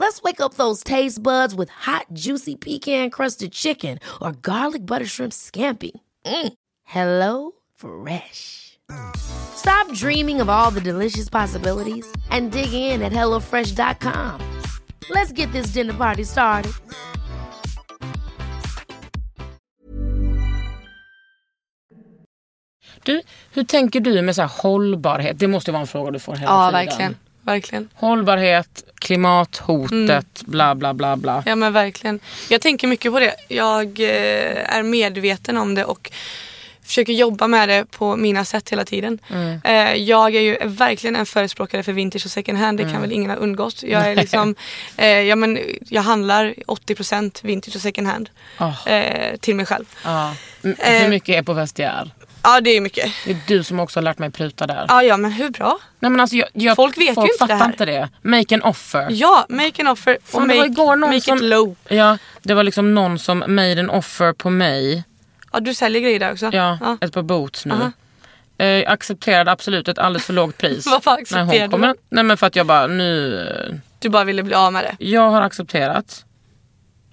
Let's wake up those taste buds with hot, juicy pecan-crusted chicken or garlic butter shrimp scampi. Mm. Hello Fresh. Stop dreaming of all the delicious possibilities and dig in at HelloFresh.com. Let's get this dinner party started. Du, hur tänker du med så här hållbarhet? Det måste vara en fråga du får hela Ja, tiden. verkligen. Verkligen. Hållbarhet, klimathotet, Mm. bla bla bla bla. Ja men verkligen. Jag tänker mycket på det. Jag eh, är medveten om det och försöker jobba med det på mina sätt hela tiden. Mm. Eh, jag är ju verkligen en förespråkare för vintage och second hand. Det Mm. kan väl ingen ha undgått. Jag, är liksom, (laughs) eh, ja, men, jag handlar 80% vintage och second hand Ah. eh, till mig själv. M- Eh. Hur mycket är på vestiär? Ja det är mycket. Det är du som också har lärt mig pruta där. Ja, ja men hur bra? Nej, men alltså, jag, jag, Folk vet ju inte fattar det här. inte det. Make an offer. Ja, make an offer och Fan, det var make, igår någon make som- it low. Ja, det var liksom någon som made an offer på mig. Ja du säljer grejer där också? Ja, ja. ett par boots nu. Aha. Eh, accepterade absolut ett alldeles för lågt pris. (laughs) Varför När accepterade kommer, Nej men för att jag bara nu... Du bara ville bli av med det? Jag har accepterat.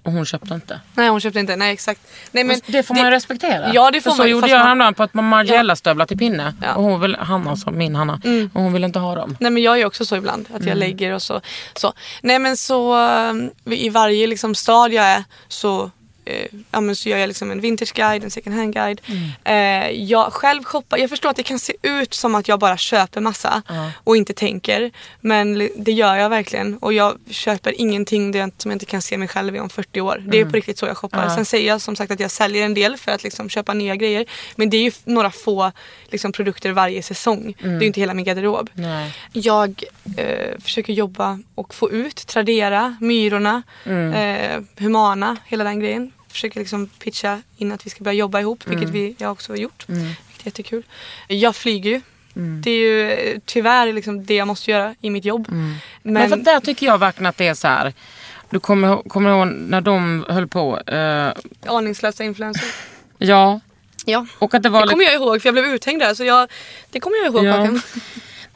Och hon köpte inte. Nej hon köpte inte, nej exakt. Nej, men det får man ju respektera. Ja, det får För så man gjorde jag man- häromdagen på ett par Margiela-stövlar till pinne. Ja. Mm. Och hon vill, Hanna, alltså, min Hanna. Och hon ville inte ha dem. Nej men jag är också så ibland att Mm. jag lägger och så. så. Nej men så um, i varje liksom stad jag är så eh, så gör jag liksom en vintageguide, en second hand guide. Mm. Eh, jag själv shoppar, jag förstår att det kan se ut som att jag bara köper massa och inte tänker. Men det gör jag verkligen och jag köper ingenting som jag inte kan se mig själv i om 40 år. Det är på riktigt så jag shoppar. Mm. Sen säger jag som sagt att jag säljer en del för att liksom köpa nya grejer. Men det är ju några få liksom, produkter varje säsong. Det är ju inte hela min garderob. Nej. Jag eh, försöker jobba och få ut Tradera, Myrorna, Mm. eh, Humana, hela den grejen. Försöker liksom pitcha in att vi ska börja jobba ihop, Mm. vilket vi, jag också har gjort. Vilket är jättekul. Jag flyger ju. Det är ju eh, tyvärr liksom det jag måste göra i mitt jobb. Men, Men, för där tycker jag verkligen att det är så här. Du kommer, kommer ihåg när de höll på? eh, aningslösa influencers. ja. Ja. Och att det var Det kommer jag ihåg för jag blev uthängd där. Så jag, det kommer jag ihåg Ja. (laughs)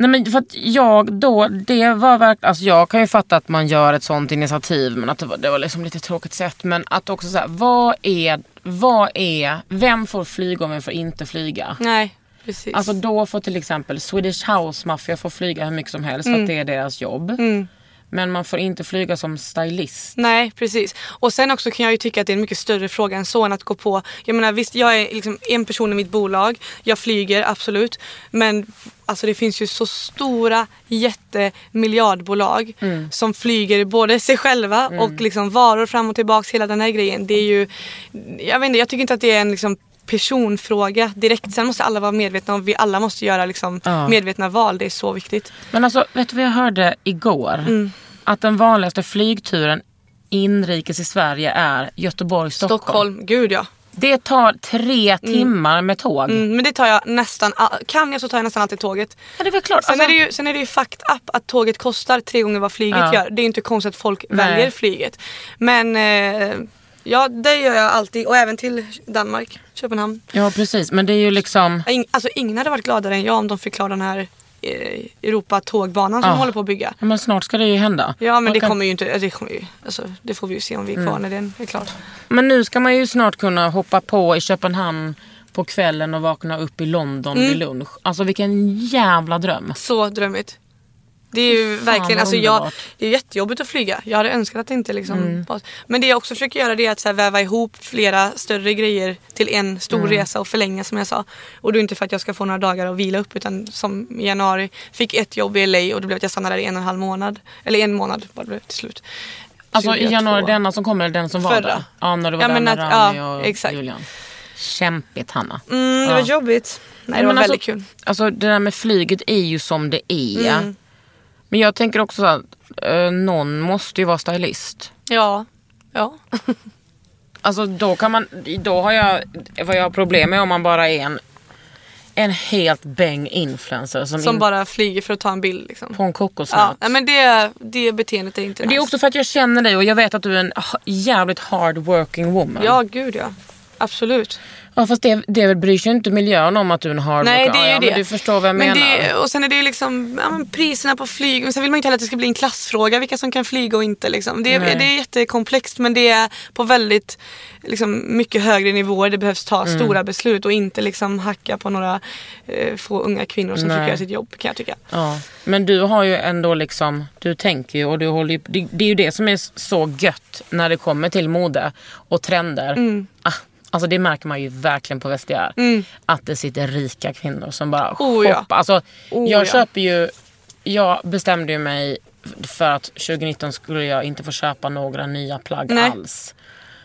Nej men för att jag då, det var verkligen, alltså jag kan ju fatta att man gör ett sånt initiativ men att det var, det var liksom lite tråkigt sätt. Men att också säga, vad är, vad är, vem får flyga och vem får inte flyga? Nej, precis. Alltså då får till exempel Swedish House Mafia får flyga hur mycket som helst för att det är deras jobb. Mm. Men man får inte flyga som stylist. Nej precis. Och sen också kan jag ju tycka att det är en mycket större fråga än så än att gå på. Jag menar visst jag är liksom en person i mitt bolag. Jag flyger absolut. Men alltså det finns ju så stora jättemiljardbolag som flyger både sig själva och liksom varor fram och tillbaks hela den här grejen. Det är ju, jag vet inte, jag tycker inte att det är en liksom personfråga direkt. Sen måste alla vara medvetna om, vi alla måste göra liksom Ja. medvetna val. Det är så viktigt. Men alltså, vet du vad jag hörde igår? Mm. Att den vanligaste flygturen inrikes i Sverige är Göteborg-Stockholm. Stockholm, gud ja. Det tar tre timmar med tåg. Mm, men det tar jag nästan, kan jag så tar jag nästan alltid tåget. Ja, det är klart. Sen, Alltså, är det ju, sen är det ju fucked up att tåget kostar tre gånger vad flyget Ja. gör. Det är inte konstigt att folk Nej. väljer flyget. Men eh, ja, det gör jag alltid och även till Danmark, Köpenhamn. Ja precis, men det är ju liksom... Alltså ingen hade varit gladare än jag om de fick klara den här eh, Europa-tågbanan som de håller på att bygga. Ja, men snart ska det ju hända. Ja men Och det kan- kommer ju inte, det, kommer ju, alltså, det får vi ju se om vi är kvar Mm. när den är klar. Men nu ska man ju snart kunna hoppa på i Köpenhamn på kvällen och vakna upp i London Mm. vid lunch. Alltså vilken jävla dröm. Så drömmigt. Det är ju verkligen, vad alltså jag, det är jättejobbigt att flyga. Jag hade önskat att det inte liksom Mm. var- Men det jag också försöker göra det är att så här väva ihop flera större grejer till en stor Mm. resa och förlänga som jag sa. Och då inte för att jag ska få några dagar att vila upp utan som i januari fick ett jobb i LA och det blev att jag stannade där i en och en halv månad. Eller en månad var det till slut. Alltså i 2002. januari, denna som kommer eller den som var Förra. där? Ja, när du var Ja, där med att- Rani ja, och exakt. Julian. Kämpigt Hanna. Mm, det Ja. var jobbigt. Nej, det Men var alltså, väldigt kul. Alltså det där med flyget är ju som det är. Mm. Men jag tänker också så att eh, någon måste ju vara stylist. Ja. Ja. (laughs) Alltså då kan man, då har jag, vad jag har problem med om man bara är en, en helt bäng influencer som, Som in, bara flyger för att ta en bild liksom. på en Ja, kokosnöt. nej, men det, det beteendet är inte Det är nice. också för att jag känner dig och jag vet att du är en jävligt hard working woman. Ja, gud ja. Absolut. Ja fast det, det bryr sig inte miljön om att du hard Nej, det är ja, ju men det. du förstår vad jag men menar. Det, och sen är det liksom ja, men priserna på flyg. Men sen vill man ju inte heller att det ska bli en klassfråga vilka som kan flyga och inte. Liksom. Det, Nej. det är jättekomplext men det är på väldigt liksom, mycket högre nivåer. Det behövs ta Mm. stora beslut och inte liksom hacka på några eh, få unga kvinnor som Nej. försöker göra sitt jobb kan jag tycka. Ja, men du har ju ändå liksom, du tänker ju och du håller ju, det, det är ju det som är så gött när det kommer till mode och trender. Mm. Ah, alltså det märker man ju verkligen på vestiär. Att det sitter rika kvinnor som bara Oh, ja. shoppar. Alltså, Oh, jag ja. köper ju, jag bestämde ju mig för att 2019 skulle jag inte få köpa några nya plagg Nej. alls.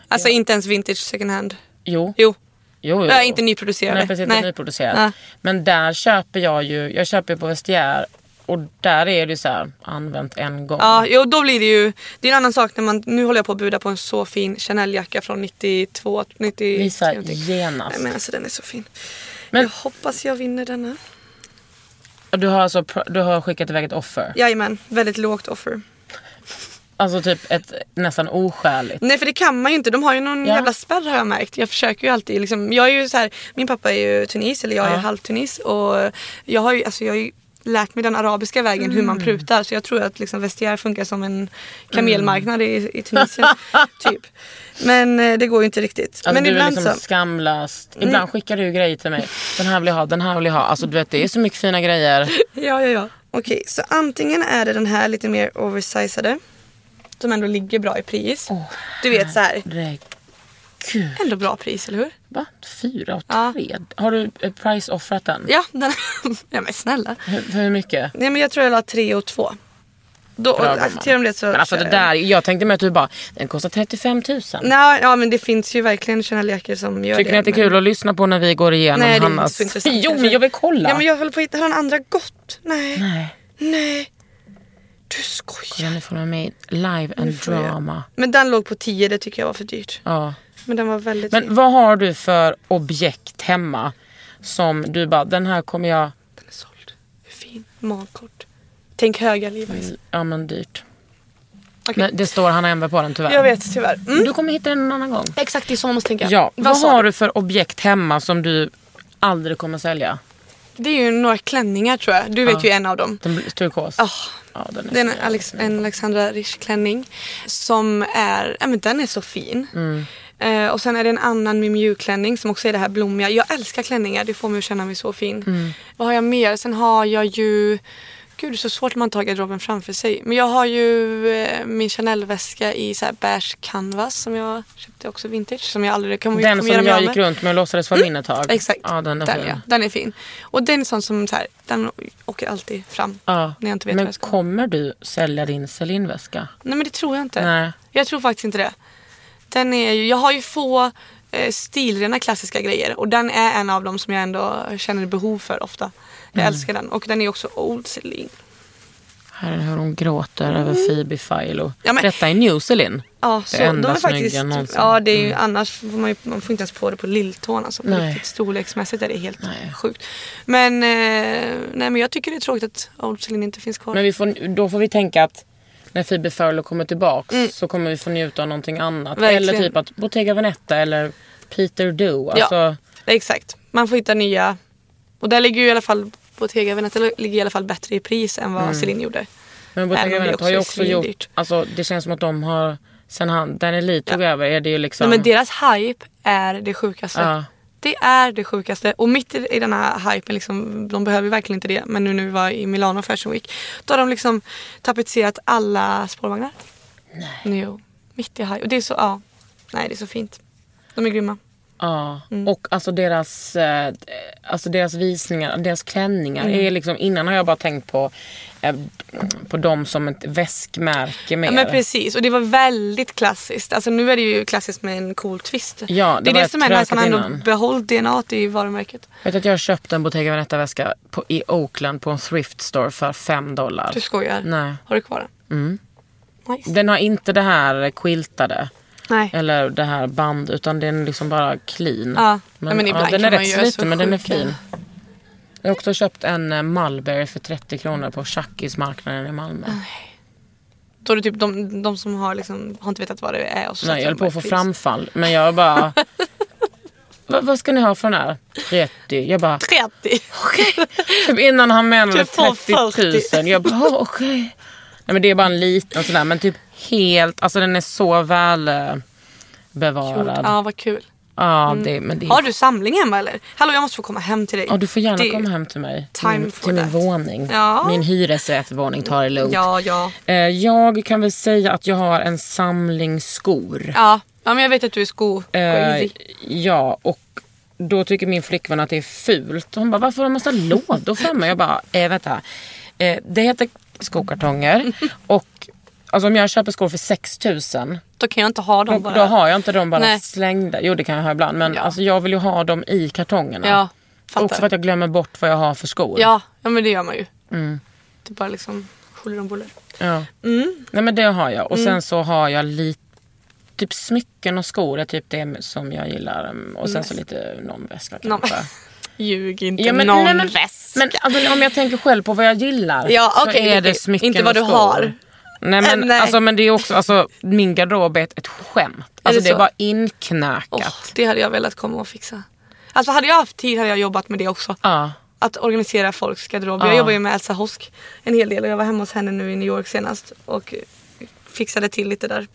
Alltså inte ens vintage second hand. Jo, Jo, jo, jo. Ja, inte nyproducerade. Nej precis, Nej. nyproducerat. Ja. Men där köper jag ju, jag köper ju på vestiär och där är det så här, använt en gång. Ja, jo, då blir det ju... Det är en annan sak när man... Nu håller jag på att buda på en så fin Chanel-jacka från 92, 90... Visa genast. Nej, men alltså den är så fin. Men- jag hoppas jag vinner denna. Du har alltså du har skickat iväg ett offer. Jajamän, väldigt lågt offer. Alltså typ ett nästan oskäligt. Nej för det kan man ju inte, de har ju någon Ja. jävla spärr har jag märkt. Jag försöker ju alltid liksom, jag är ju så här, min pappa är ju tunis eller jag är Ja. halvtunis och jag har ju, alltså jag ju lärt mig den arabiska vägen hur Mm. man prutar så jag tror att liksom vestiär funkar som en kamelmarknad i, i Tunisien. (laughs) typ. Men eh, det går ju inte riktigt. Alltså Men du är ibland liksom så. skamlöst. Ibland skickar du grejer till mig. Den här vill jag ha, den här vill jag ha. Alltså du vet det är så mycket fina grejer. (laughs) Ja, ja, ja. Okej, så antingen är det den här lite mer oversizade. Som ändå ligger bra i pris. du vet så här. Herregud. Ändå bra pris, eller hur? Va? Fyra och Ja. tre? Har du eh, price-offrat den? Ja, den, (laughs) ja men snälla. Hur, hur mycket? Nej men jag tror jag la tre och två. Då Bra, accepterar de det så Men alltså det där, jag tänkte med att du bara, den kostar 35 000. Nej, ja men det finns ju verkligen Chanel-jackor som gör Tycker det. ni att det är men- kul att lyssna på när vi går igenom Nej, det är inte Hannas... så (laughs) Jo men jag vill kolla. Ja men jag håller på att hitta, har den andra gått? Nej. Nej. Nej. Du skojar. Kolla nu får de med live and får jag. drama. Men den låg på 10, det tycker jag var för dyrt. Ja. Men den var väldigt fin. Men vad har du för objekt hemma som du bara, den här kommer jag... Den är såld. Hur fin? Magkort. Tänk höga Levi's. Ja men dyrt. Okej. Nej, det står Hanna Enberg på den tyvärr. Jag vet tyvärr. Mm. Du kommer hitta den en annan gång. Exakt, det är så man måste tänka. Ja. Vad, sa har du? du för objekt hemma som du aldrig kommer sälja? Det är ju några klänningar tror jag. Du vet Ja. ju en av dem. Den turkos? Ah, Ja, den är Det är Alex, en Alexandra Risch klänning som är, ja men den är så fin. Mm. Eh, och sen är det en annan Miu Miu klänning som också är det här blommiga. Jag älskar klänningar, det får mig att känna mig så fin. Mm. Vad har jag mer? Sen har jag ju, gud det är så svårt när man tar garderoben framför sig. Men jag har ju eh, min Chanel-väska i så här beige canvas som jag köpte också vintage. Som jag aldrig kommer, Den kommer som jag gick med. runt med och låtsades vara min ett tag. Exakt, Ja, den är den, fin. ja, den är fin. Och den är sån som så här, den åker alltid fram. Ja. När jag inte vet Men kommer du sälja din Celine-väska? Nej men det tror jag inte. Nej. Jag tror faktiskt inte det. Den är ju, jag har ju få eh, stilrena klassiska grejer och den är en av dem som jag ändå känner behov för ofta. Jag Mm. älskar den och den är också Old Celine. Här är hur hon gråter över Phoebe Philo. Mm. Ja, men- Detta är New Celine. Ja, Det så, enda de faktiskt, någonsin. ja det är ju, annars får man, ju, man får inte ens på det på lilltån. Alltså, på Nej. riktigt storleksmässigt är det helt Nej. sjukt. Men, eh, nej, men jag tycker det är tråkigt att Old Celine inte finns kvar. Men får, då får vi tänka att när Phoebe Philo kommer tillbaks så kommer vi få njuta av någonting annat. Mm. Verkligen. Eller typ att Bottega Veneta eller Peter Do. Alltså, Ja. Exakt, man får hitta nya. Och där ligger ju i alla fall Bottega Veneta ligger i alla fall bättre i pris än vad Mm. Celine gjorde. Men Bottega Veneta har ju också gjort... Alltså, det känns som att de har... Sen han, Lee tog över är det ju liksom... Nej, men deras hype är det sjukaste. Ja. Det är det sjukaste. Och mitt i i den här hypen, liksom, de behöver verkligen inte det. Men nu när vi var i Milano Fashion Week. Då har de liksom tapetserat alla spårvagnar. Nej. Jo. Mitt i hype. Och det är så, ja. Nej det är så fint. De är grymma. Ja, Mm. och alltså deras, eh, alltså deras visningar, deras klänningar Mm. är liksom, innan har jag bara tänkt på, eh, på dem som ett väskmärke mer. Ja, men precis, och det var väldigt klassiskt. Alltså nu är det ju klassiskt med en cool twist. Ja, det det är det som är nice, man ändå behållit DNA i varumärket. Vet du att jag har köpt en Bottega Veneta-väska i Oakland på en thrift store för fem dollar. Du skojar? Nej. Har du kvar den? Mm. Nice. Den har inte det här quiltade. Nej. Eller det här band utan den är liksom bara clean. Ja, Men, men ja, den är rätt sliten men den är fin. Jag har också köpt en eh, Mulberry för 30 kronor på Chuckys marknaden i Malmö. Då är det typ de, de som har, liksom, har inte vetat vad det är. Och så Nej, jag höll på att få framfall. Men jag bara... (laughs) "Va- vad ska ni ha för den här? 30. Jag bara... 30. Typ innan han menade Jag får 30 000. Jag bara, "Ah, okej. Nej men det är bara en liten sådär. Men typ helt, alltså den är så väl eh, bevarad. Ja, vad kul. Ja, det, men det Har du samling hemma eller? Hallå, jag måste få komma hem till dig. Ja, du får gärna Det- komma hem till mig. Time min, till min that. våning. Ja. Min hyresrättsvåning, ta det lugnt. Ja, ja. Eh, jag kan väl säga att jag har en samling skor. Ja, ja men jag vet att du är sko. Eh, ja, och då tycker min flickvän att det är fult. Hon bara, varför har du massa lådor framme? Jag bara, eh, vänta. Eh, det heter skokartonger. (laughs) och alltså, om jag köper skor för 6 000 Då kan jag inte ha dem bara. då har jag inte dem bara Nej. slängda. Jo det kan jag ha ibland. Men Ja. alltså, jag vill ju ha dem i kartongerna. Ja, fattar. Också för att jag glömmer bort vad jag har för skor. Ja, ja, men det gör man ju. Mm. Det är bara liksom huller om buller. Ja. Mm. Nej men det har jag. Och sen så har jag lite Typ smycken och skor är typ det som jag gillar. Mm, Och sen så lite någon väska kanske. (laughs) Ljug inte. Ja, men, någon nej, men, väska. men alltså, om jag tänker själv på vad jag gillar. Ja, så okej, är det okej. smycken Inte vad och du skor. har. Nej men, Äh, nej. Alltså, men det är också, alltså, min garderob är ett, ett skämt. Alltså, det det, är bara inknökat. Åh, det hade jag velat komma och fixa. Alltså hade jag haft tid hade jag jobbat med det också. Ja. Att organisera folks garderob. Ja. Jag jobbar ju med Elsa Hosk en hel del och jag var hemma hos henne nu i New York senast och fixade till lite där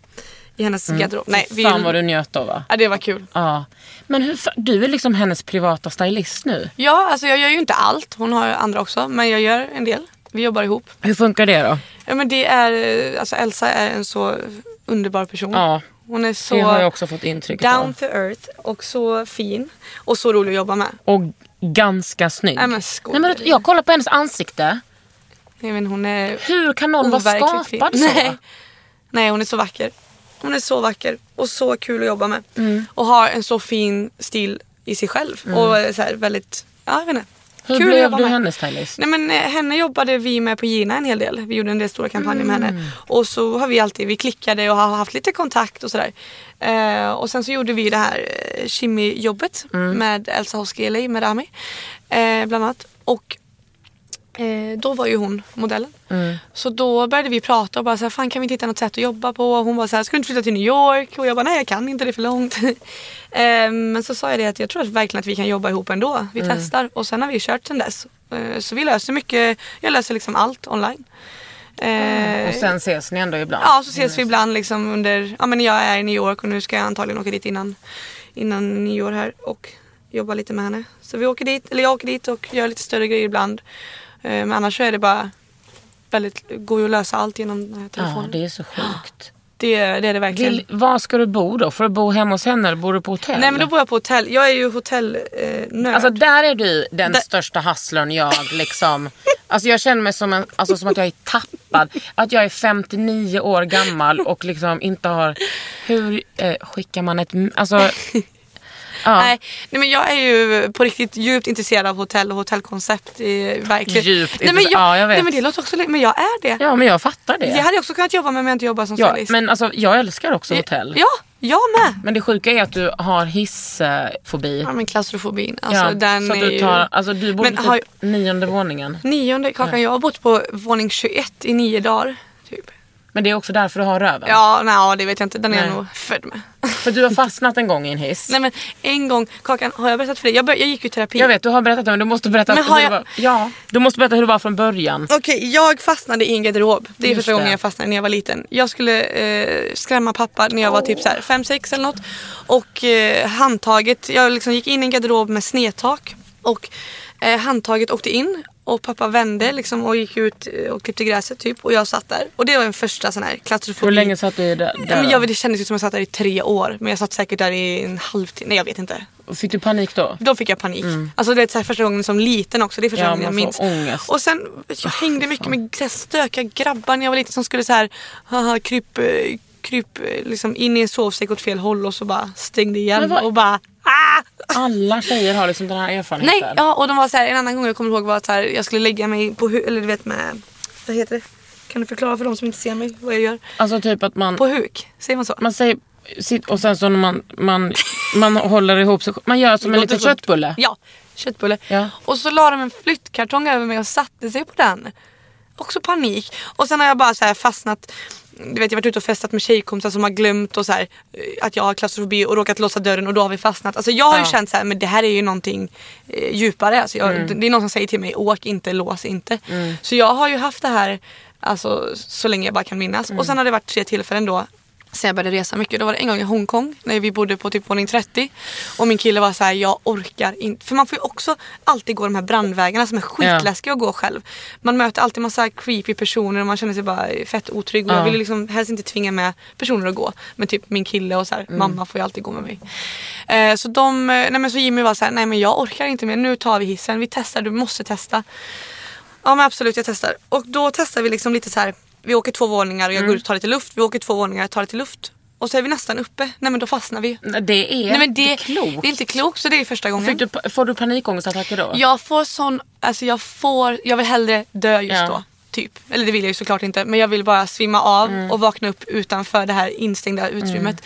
i hennes garderob. Nej, vi, Mm. Fan vad du njöt då va? ja, det var kul. Ja. Men hur, du är liksom hennes privata stylist nu. Ja, alltså jag gör ju inte allt. Hon har ju andra också, men jag gör en del. Vi jobbar ihop. Hur funkar det då? Ja, men det är, alltså Elsa är en så underbar person. Ja, Hon är så det har jag också fått intryck down av. to earth och så fin. Och så rolig att jobba med. Och ganska snygg. Nej men. Nej, men, jag kollar på hennes ansikte. Nej, men hon är Hur kan någon vara skapad fin. så? Nej. Nej, hon är så vacker. Hon är så vacker och så kul att jobba med. Mm. Och har en så fin stil i sig själv. Och är så här väldigt, ja jag vet inte. Hur kul blev du med. hennes stylist? Nej men eh, henne jobbade vi med på Gina en hel del. Vi gjorde en del stora kampanjer med Mm. henne. Och så har vi alltid, vi klickade och har haft lite kontakt och sådär. Eh, och sen så gjorde vi det här eh, Kimi-jobbet Mm. med Elsa Hoski LA, med Rami. Eh, bland annat. Och eh, då var ju hon modellen. Mm. Så då började vi prata och bara så här, fan kan vi inte hitta något sätt att jobba på? Och hon var så här, ska du inte flytta till New York? Och jag bara, nej jag kan inte, det är för långt. (laughs) eh, men så sa jag det att jag tror att verkligen att vi kan jobba ihop ändå. Vi Mm. testar och sen har vi kört sen dess. Eh, så vi löser mycket, jag löser liksom allt online. Eh, Och sen ses ni ändå ibland? Ja, så ses vi ibland liksom under, ja men jag är i New York och nu ska jag antagligen åka dit innan, innan nyår här och jobba lite med henne. Så vi åker dit, eller jag åker dit och gör lite större grejer ibland. Eh, Men annars så är det bara väldigt, går ju att lösa allt genom här Ja, telefonen. det är så sjukt. det, det är det verkligen. Vill, var ska du bo då? Får du bo hemma hos henne eller bor du på hotell? Nej men då bor jag på hotell. Jag är ju hotellnörd. Eh. Alltså där är du den Där- största hustlern jag (laughs) liksom. Alltså jag känner mig som, en, alltså, som att jag är tappad. Att jag är 59 år gammal och liksom inte har... Hur eh, skickar man ett... Alltså... Ja, Nej, nej men jag är ju på riktigt djupt intresserad av hotell och hotellkoncept. I, verkligen. Djupt nej, men jag, Ja, jag vet. Nej men det låter också Men jag är det. ja men jag fattar det. Jag hade också kunnat jobba med om jag inte jobbar som ja, stylist. men alltså jag älskar också hotell. Ja, jag med. Men det sjuka är att du har hissfobi. Ja men klaustrofobin. Alltså ja, den så är du, tar, alltså, du bor Men på har- typ nionde våningen. ju... Nionde kakan. Jag har bott på våning 21 i nio dagar. Typ. Men det är också därför du har röven. Ja, nej, det vet jag inte. Den är Nej. jag nog född med. För du har fastnat en gång i en hiss. nej men en gång, Kakan, har jag berättat för dig? Jag, bör, jag gick ju i terapi. Jag vet, du har berättat det men du måste berätta, Men hur, har jag- var. Ja, du måste berätta hur det var från början. Okej, jag fastnade i en garderob. Det är Just första det. gången jag fastnade när jag var liten. Jag skulle eh, skrämma pappa när jag var typ 5-6 eller något. Och eh, handtaget, jag liksom gick in i en garderob med snedtak. Och eh, handtaget åkte in Och pappa vände liksom och gick ut eh, och klippte gräset typ. Och jag satt där. Och det var en första sån här klaustrofobi. Hur länge satt du där? Där men jag, det kändes som att jag satt där i tre år. Men jag satt säkert där i en halvtimme. Nej jag vet inte. Fick du panik då? Då fick jag panik. Alltså det är så här första gången som liten också. Det är första Ja, gången jag minns. ångest. Och sen jag hängde mycket med stökiga grabbar när jag var liten som skulle så här haha, kryp, eh, kryp eh, liksom in i en sovsäck åt fel håll och så bara stängde igen och bara ah! Alla tjejer har liksom den här erfarenheten. Nej, ja och de var så här, en annan gång jag kommer ihåg var att så här, jag skulle lägga mig på hu- eller du vet med, vad heter det? Kan du förklara för de som inte ser mig vad jag gör? Alltså typ att man, På huk, säger man så? man säger och sen så när man, man, man håller ihop sig. Man gör som en liten köttbulle. Ja, köttbulle. Ja. Och så la de en flyttkartong över mig och satte sig på den. Också panik. Och sen har jag bara så här fastnat. Du vet jag varit ute och festat med tjejkompisar som har glömt och så här, eh, att jag har klaustrofobi och råkat låsa dörren och då har vi fastnat. Alltså jag har ju Ja. känt så här, men det här är ju någonting eh, djupare. Alltså jag, Mm. Det är någon som säger till mig, åk inte, lås inte. Så jag har ju haft det här alltså, så länge jag bara kan minnas. Mm. Och sen har det varit tre tillfällen då sen jag började resa mycket. Då var det en gång i Hongkong när vi bodde på typ våning 30. Och min kille var så här, jag orkar inte. För man får ju också alltid gå de här brandvägarna som är skitläskiga att gå själv. Man möter alltid massa creepy personer och man känner sig bara fett otrygg. Och Ja. jag ville liksom helst inte tvinga med personer att gå. Men typ min kille och så här, mamma får ju alltid gå med mig. Eh, så de, eh, nej men så Jimmy var så här, nej men jag orkar inte mer. Nu tar vi hissen. Vi testar, du måste testa. Ja men absolut jag testar. Och då testar vi liksom lite så här. Vi åker två våningar och jag går ut och tar lite luft. Vi åker två våningar och tar lite luft. Och så är vi nästan uppe. Nej men då fastnar vi. Det är Nej men det, inte klokt. det är inte klokt så det är första gången. Du, får du panikångestattacker då? Jag får sån, alltså jag får, jag vill hellre dö just Ja. då. Typ. Eller det vill jag ju såklart inte. Men jag vill bara svimma av Mm. och vakna upp utanför det här instängda utrymmet.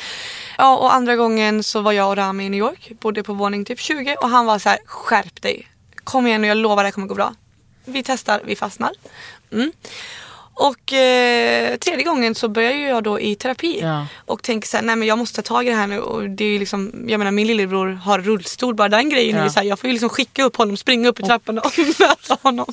Ja och andra gången så var jag och Rami i New York. Bodde på våning typ 20 och han var så här: skärp dig. Kom igen nu jag lovar det kommer gå bra. Vi testar, vi fastnar. Mm. Och eh, tredje gången så börjar ju jag då i terapi. Ja. Och tänker såhär, nej men jag måste ta tag i det här nu. Och det är liksom, jag menar min lillebror har rullstol. Bara den grejen är Ja. ju såhär, jag får ju liksom skicka upp honom, springa upp i trapporna och (laughs) möta honom.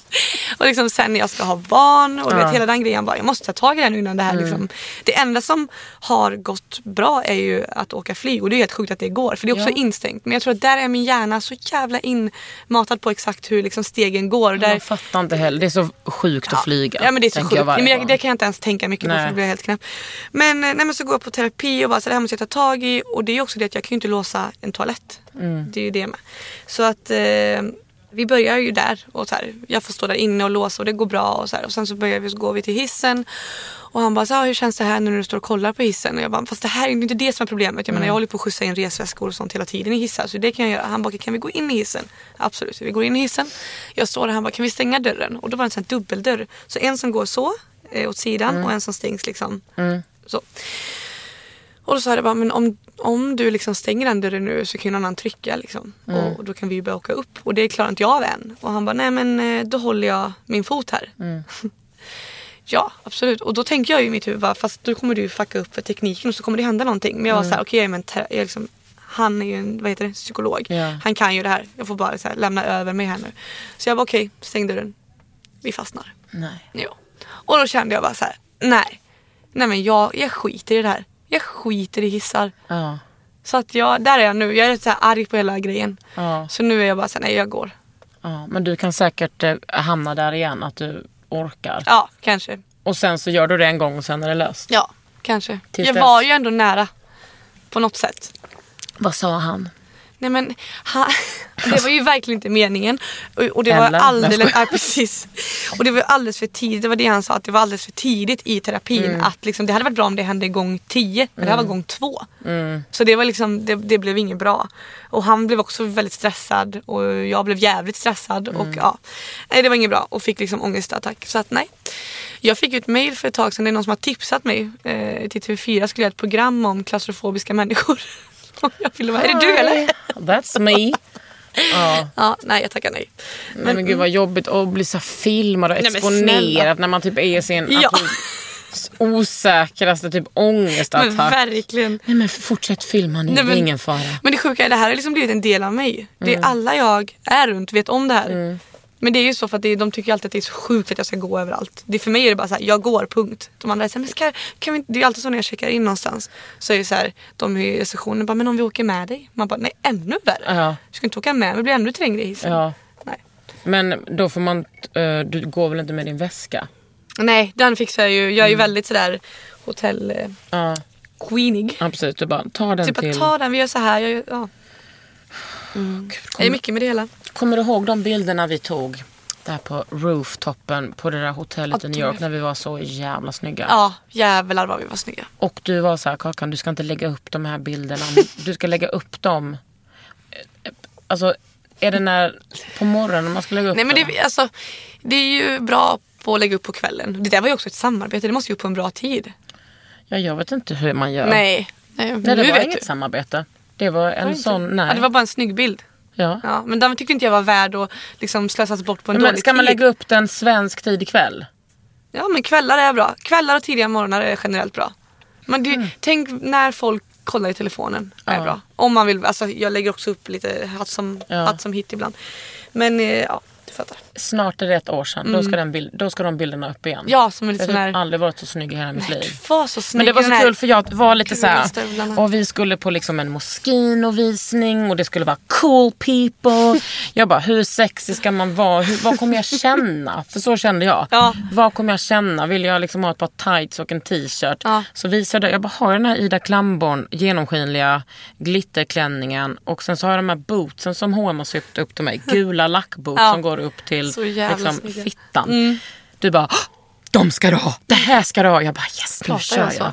Och liksom sen när jag ska ha barn och Ja. Mm. vet hela den grejen. Bara, jag måste ta tag i det här nu innan det här liksom. Det enda som har gått bra är ju att åka flyg. Och det är helt sjukt att det går. För det är också Ja. instängt. Men jag tror att där är min hjärna så jävla inmatad på exakt hur liksom stegen går. Och där, Jag fattar inte heller. Det är så sjukt att flyga. Ja men det är så sjukt. Nej, men jag, det kan jag inte ens tänka mycket på Nej. för då blir helt knäpp. Men, eh, nej, men så går jag på terapi och bara så det här måste jag ta tag i. Och det är också det att jag kan ju inte låsa en toalett. Mm. Det är ju det med. Så att eh, vi börjar ju där och så här, jag får stå där inne och låsa och det går bra och så här. Och sen så börjar vi så går vi till hissen. Och han bara så här, hur känns det här när du står och kollar på hissen? Och jag bara, fast det här är inte det som är problemet. Jag menar jag håller på att skjutsa in resväskor och sånt hela tiden i hissar. Så det kan jag göra. Han bara, kan vi gå in i hissen? Absolut, vi går in i hissen. Jag står där han bara, kan vi stänga dörren? Och då var det en sån här dubbeldörr. Så en som går så, eh, åt sidan och en som stängs liksom så. Och då sa jag bara, men om, om du liksom stänger den dörren nu så kan någon annan trycka liksom. Och då kan vi ju börja åka upp. Och det klarar inte jag av än. Och han bara, nej men eh, då håller jag min fot här. (laughs) ja, absolut. Och då tänker jag ju i mitt huvud, bara, fast då kommer du fucka upp för tekniken och så kommer det hända någonting. Men jag var så här, okej, jag är en tera- jag är liksom, han är ju en vad heter det, psykolog. Ja. Han kan ju det här. Jag får bara här, lämna över mig här nu. Så jag bara, okej, stäng dörren. Vi fastnar. Nej. Jo. Och då kände jag bara så här, nej. Nej men jag, jag skiter i det här. Jag skiter i hissar. Ja. Så att jag, där är jag nu. Jag är så här arg på hela grejen. Ja. Så nu är jag bara så här, nej jag går. ja. Men du kan säkert eh, hamna där igen. Att du orkar. Ja, kanske. Och sen så gör du det en gång och sen är det löst. Ja, kanske. Tills jag dess. var ju ändå nära. På något sätt. Vad sa han? Nej men han, (laughs) det var ju verkligen inte meningen. Och, och det var Eller? alldeles, ja, precis. Och det var alldeles för tidigt. Det var det han sa. Att det var alldeles för tidigt i terapin. Mm. Att liksom, det hade varit bra om det hände gång tio. Men det här var gång två. Så det var liksom, det, det blev inget bra. Och han blev också väldigt stressad. Och jag blev jävligt stressad. Och ja, nej det var inget bra. Och fick liksom ångestattack. Så att nej. Jag fick ett mail för ett tag sedan. Det är någon som har tipsat mig. Eh, till TV4 skulle jag göra ett program om klaustrofobiska människor. (laughs) (laughs) Jag ville vara, är det du eller? That's me. (laughs) Ja. Ja, nej jag tackar nej. Men, men gud vad jobbigt att bli så filmad och exponerad när man typ är i sin Ja. osäkraste typ ångestattack. Men verkligen. Nej men fortsätt filma nu, Nej, det är ingen fara. Men det sjuka är det här har liksom blivit en del av mig. Det Mm. är alla jag är runt vet om det här. Men det är ju så för att det de tycker alltid att det är så sjukt att jag ska gå överallt. Det, för mig är det bara så här, jag går punkt. De andra är så här, men ska, kan vi, inte-" det är alltid så när jag checkar in någonstans. Så är det så här, de i receptionen bara, men om vi åker med dig? Man bara, nej ännu värre. Ja. Du ska inte åka med mig, det blir ännu trängre i hissen. Ja. Nej. Men då får man, eh, du går väl inte med din väska? Nej, den fixar jag ju. Jag är ju väldigt sådär hotell eh, Ja, queenig. ja precis. Du bara, ta den Typ till. att ta den, vi gör så här. Jag, gör- ja. Det är mycket med det hela. Kommer du ihåg de bilderna vi tog? Där på rooftoppen på det där hotellet i New York när vi var så jävla snygga. Ja, jävlar vad vi var snygga. Och du var så här, Kakan du ska inte lägga upp de här bilderna. (laughs) Du ska lägga upp dem. Alltså är det när, på morgonen man ska lägga upp Nej men dem? det, alltså, det är ju bra på att lägga upp på kvällen. Det där var ju också ett samarbete, det måste ju upp på en bra tid. Ja, jag vet inte hur man gör. Nej, nej, Nej, det var inget du. samarbete. Det var en det sån, nej. Ja, det var bara en snygg bild. ja. Ja, men den tyckte inte jag var värd att liksom slösas bort på en Men dålig ska man tid. lägga upp den svensk tid ikväll? Ja men kvällar är bra. Kvällar och tidiga morgnar är generellt bra. Men det, Tänk när folk kollar i telefonen. är Mm. Ja. bra. Om man vill, alltså, jag lägger också upp lite hatt som, Ja. hatt som hit ibland. Men eh, ja, du fattar. Snart är det ett år sedan. Då, ska den bild, då ska de bilderna upp igen. Mm. Ja, som en jag har här... aldrig varit så snygg i hela mitt liv. Du var så snygg Men det var så här kul för jag var lite så här. Och vi skulle på liksom en Moschino-visning och det skulle vara cool people. Jag bara, hur sexy ska man vara? Hur, vad kommer jag känna? För så kände jag. Ja. Vad kommer jag känna? Vill jag liksom ha ett par tights och en t-shirt? Ja. Så visade jag, jag bara har jag den här Ida Klamborn genomskinliga glitterklänningen och sen så har jag de här bootsen som H&M har sytt upp till mig. Gula lackboots Ja. som går upp till Jävla liksom, snygga. fittan. Du bara, "Åh, de ska du ha! Det här ska du ha! Jag bara yes, nu Pratar kör jag?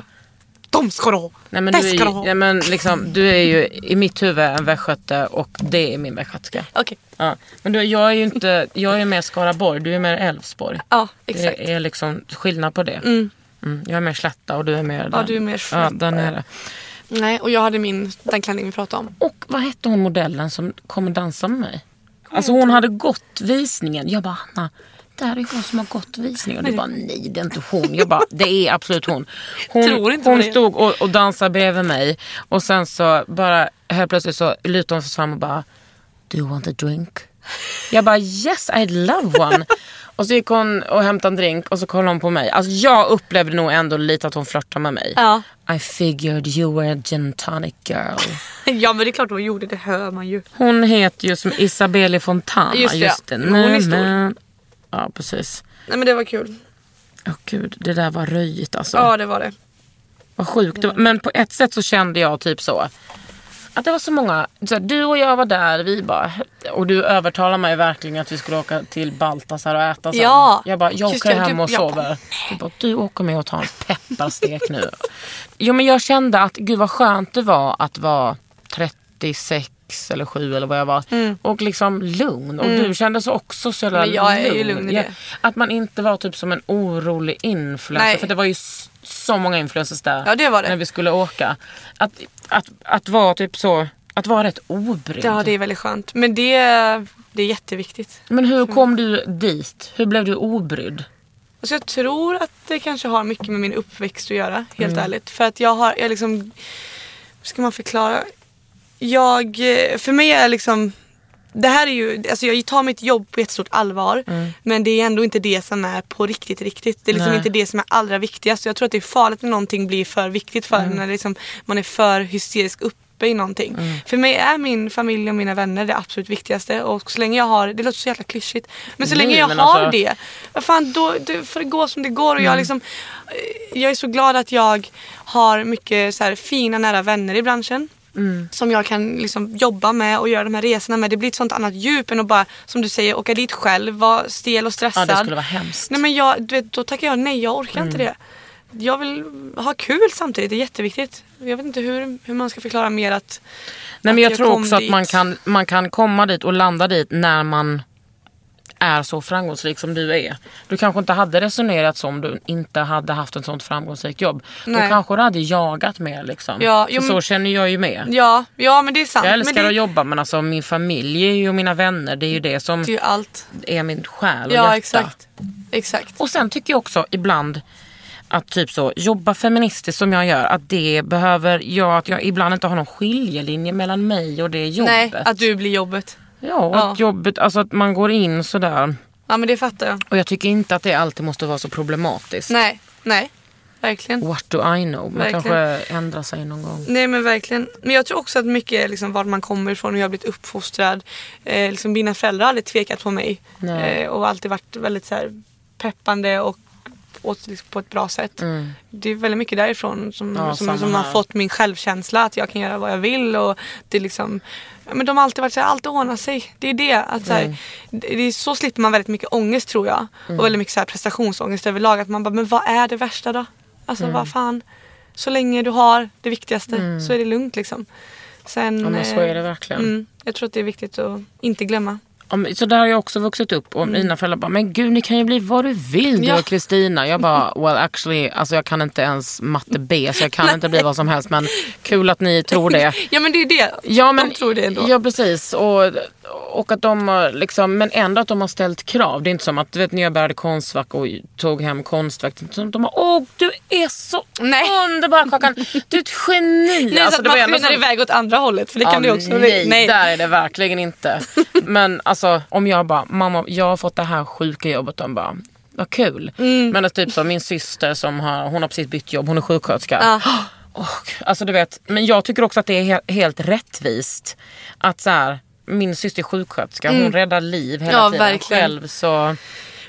De ska du ha! Nej, men det du, är ska du ha! nej, men liksom, du är ju i mitt huvud en västgöte och det är min västgötska. (laughs) Okej, Ja. Men du, jag är ju inte, jag är mer Skaraborg, du är mer Älvsborg. ja exakt. Det är liksom skillnad på det. Mm. Jag är mer slätta och du är mer Ja, du är mer Ja, slätta. där nere. Nej, och jag hade min, den klänning vi pratade om. Och vad hette hon modellen som kommer dansa med mig? Alltså hon hade gått visningen. Jag bara Hanna, där är hon som har gått visningen. Och du bara nej det är inte hon. Jag bara det är absolut hon. Hon, hon det. stod och, och dansade bredvid mig. Och sen så bara helt plötsligt så lutade hon sig fram och bara Do you want a drink? Jag bara yes I'd love one. Och så gick hon och hämtade en drink och så kollade hon på mig. Alltså jag upplevde nog ändå lite att hon flörtade med mig. Ja. I figured you were a gin tonic girl. (laughs) ja men det är klart hon gjorde, det hör man ju. Hon heter ju som Isabelle Fontana. Just det, ja. det. Hon är stor. Ja precis. Nej men det var kul. Åh gud, det där var röjigt alltså. Ja det var det. Vad sjukt. Men på ett sätt så kände jag typ så. Att det var så många, så här, du och jag var där, vi bara, och du övertalade mig verkligen att vi skulle åka till Baltasar och äta sen. Ja, Jag bara, jag åker det, hem och sover. bara, Du bara, du åker med och tar en pepparstek nu. Jo men jag kände att gud vad skönt det var att vara 36 eller 7 eller vad jag var. Och liksom lugn. Och du kändes också så jävla Mm. Lugn det. Att man inte var typ som en orolig influencer. För det var ju så många influencers där. Ja, det det. När vi skulle åka. Att, att, att vara typ så, att vara rätt obrydd. Ja det är väldigt skönt. Men det, det är jätteviktigt. Men hur kom du dit? Hur blev du obrydd? Alltså jag tror att det kanske har mycket med min uppväxt att göra, helt ärligt. För att jag har, jag liksom, hur ska man förklara? Jag, för mig är liksom, det här är ju, alltså jag tar mitt jobb på jättestort allvar. Men det är ändå inte det som är på riktigt, riktigt. Det är liksom Nej. inte det som är allra viktigast. Jag tror att det är farligt när någonting blir för viktigt för en, när det liksom, man är för hysterisk uppe i någonting. För mig är min familj och mina vänner det absolut viktigaste. Och så länge jag har, det låter så jävla klyschigt. Men så Nej, länge jag har alltså- det, vad fan då, då får det gå som det går. Och Mm. jag, liksom, eh, jag är så glad att jag har mycket så här, fina nära vänner i branschen. Mm. Som jag kan liksom, jobba med och göra de här resorna med. Det blir ett sånt annat djup än att bara, som du säger, åka dit själv, vara stel och Ja, stressad. det skulle vara hemskt. Nej men jag, du vet, då tackar jag nej, jag orkar inte Mm. det. Jag vill ha kul samtidigt, det är jätteviktigt. Jag vet inte hur, hur man ska förklara mer att Nej, men att jag, jag tror också att dit. man kan, man kan komma dit och landa dit när man är så framgångsrik som du är. Du kanske inte hade resonerat så om du inte hade haft ett sånt framgångsrikt jobb. Då Nej. kanske du hade jagat mer. Liksom. Ja, För jo, men- så känner jag ju med. Ja, ja men det är sant. Jag älskar men det, att jobba men alltså min familj och mina vänner det är ju det som det är allt. är min själ och Ja hjärta. exakt. Exakt. Och sen tycker jag också ibland att typ så jobba feministiskt som jag gör att det behöver jag att jag ibland inte har någon skiljelinje mellan mig och det jobbet. Nej, att du blir jobbet. Ja, och Ja. att jobbet, alltså att man går in sådär. Ja men det fattar jag. Och jag tycker inte att det alltid måste vara så problematiskt. Nej, nej. verkligen. What do I know? Man Verkligen. kanske ändrar sig någon gång. Nej men verkligen. Men jag tror också att mycket är liksom vart man kommer ifrån och hur jag har blivit uppfostrad. Eh, liksom mina föräldrar har aldrig tvekat på mig. Eh, och alltid varit väldigt så här, peppande och åt, liksom, på ett bra sätt. Det är väldigt mycket därifrån som, Mm. Ja, som, som har fått min självkänsla att jag kan göra vad jag vill. Och det är liksom, men de har alltid varit så här, allt ordnar sig. Det är det. Att, så, Mm. här, det det är så slipper man väldigt mycket ångest tror jag. Och väldigt mycket så här, prestationsångest överlag. Att man bara, men vad är det värsta då? Alltså Mm. vad fan. Så länge du har det viktigaste så är det lugnt liksom. Sen, Ja, men så eh, är det verkligen. Mm, jag tror att det är viktigt att inte glömma. Om, så där har jag också vuxit upp och mina föräldrar bara, men gud ni kan ju bli vad du vill du Ja. och Kristina. Jag bara, (laughs) well actually, alltså jag kan inte ens matte B så jag kan inte bli vad som helst men kul att ni tror det. (laughs) Ja men det är det. Ja, men, De tror det ändå. Ja precis. Och, och att de har liksom, men ändå att de har ställt krav. Det är inte som att du vet när jag började Konstfack och tog hem Konstfack. som De har, åh du är så Nej. underbar Kakan. Du är ett geni. (laughs) Nej, Alltså, så att man skyndar iväg åt andra hållet för det kan Ja, du också nej, nej. där är det verkligen inte. (laughs) Men alltså om jag bara, mamma jag har fått det här sjuka jobbet. De bara, vad kul. Mm. Men att typ som min syster som har, hon har precis bytt jobb, hon är sjuksköterska. Ja. (gasps) Och, alltså du vet, men jag tycker också att det är he- helt rättvist att så här, min syster är sjuksköterska, hon räddar liv hela Mm. Ja, tiden verkligen. själv. Så,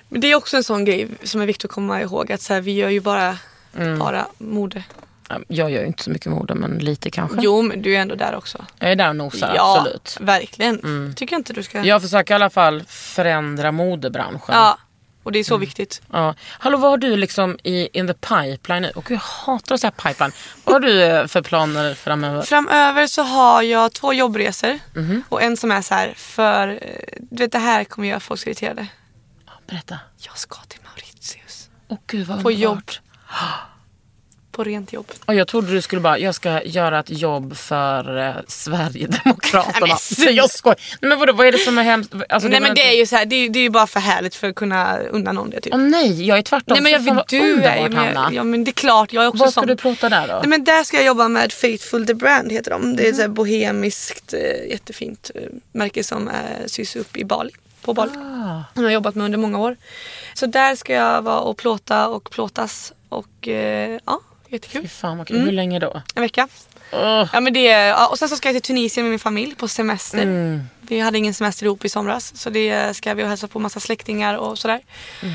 Men det är också en sån grej som är viktigt att komma ihåg att så här, vi gör ju bara, Mm. bara mode. ja, jag gör ju inte så mycket mode men lite kanske. Jo men du är ändå där också. Jag är där och nosar, ja, absolut. Mm. verkligen. Tycker jag inte du ska... Jag försöker i alla fall förändra modebranschen. Ja, och det är Mm. så viktigt. Ja. Hallå vad har du liksom i in the pipeline nu? Och jag hatar att säga pipeline. Vad har du eh, för planer framöver? Framöver så har jag två jobbresor Mhm. och en som är så här för, eh, du vet det här kommer göra folk så irriterade. Berätta. Jag ska till Mauritius. Åh gud vad På underbart. jobb. (gasps) På rent jobb. Och jag trodde du skulle bara, jag ska göra ett jobb för eh, Sverigedemokraterna. Nej, men (laughs) jag skojar. Nej, men vadå, vad är det som är hemskt? Alltså, nej men det är ju så här, det, är- det är ju bara för härligt för att kunna unna någon det typ. Åh nej, jag är tvärtom. nej men jag vad du är ju underbart, Hanna. ja men det är klart jag är också Vad ska sån. du plåta där då? Nej, men där ska jag jobba med Faithful the Brand heter de. Det är ett så här bohemiskt eh, jättefint eh, märke som eh, sys upp i Bali. På Bali. Ah. Som jag har jobbat med under många år. Så där ska jag vara och plåta och plåtas. Och eh, ja, Fy jättekul. fan vad kul. Mm. Hur länge då? En vecka. Åh. Ja, men det, ja, och sen så ska jag till Tunisien med min familj på semester. Mm. Vi hade ingen semester ihop i somras. Så det ska vi och hälsa på massa släktingar och sådär. Mm.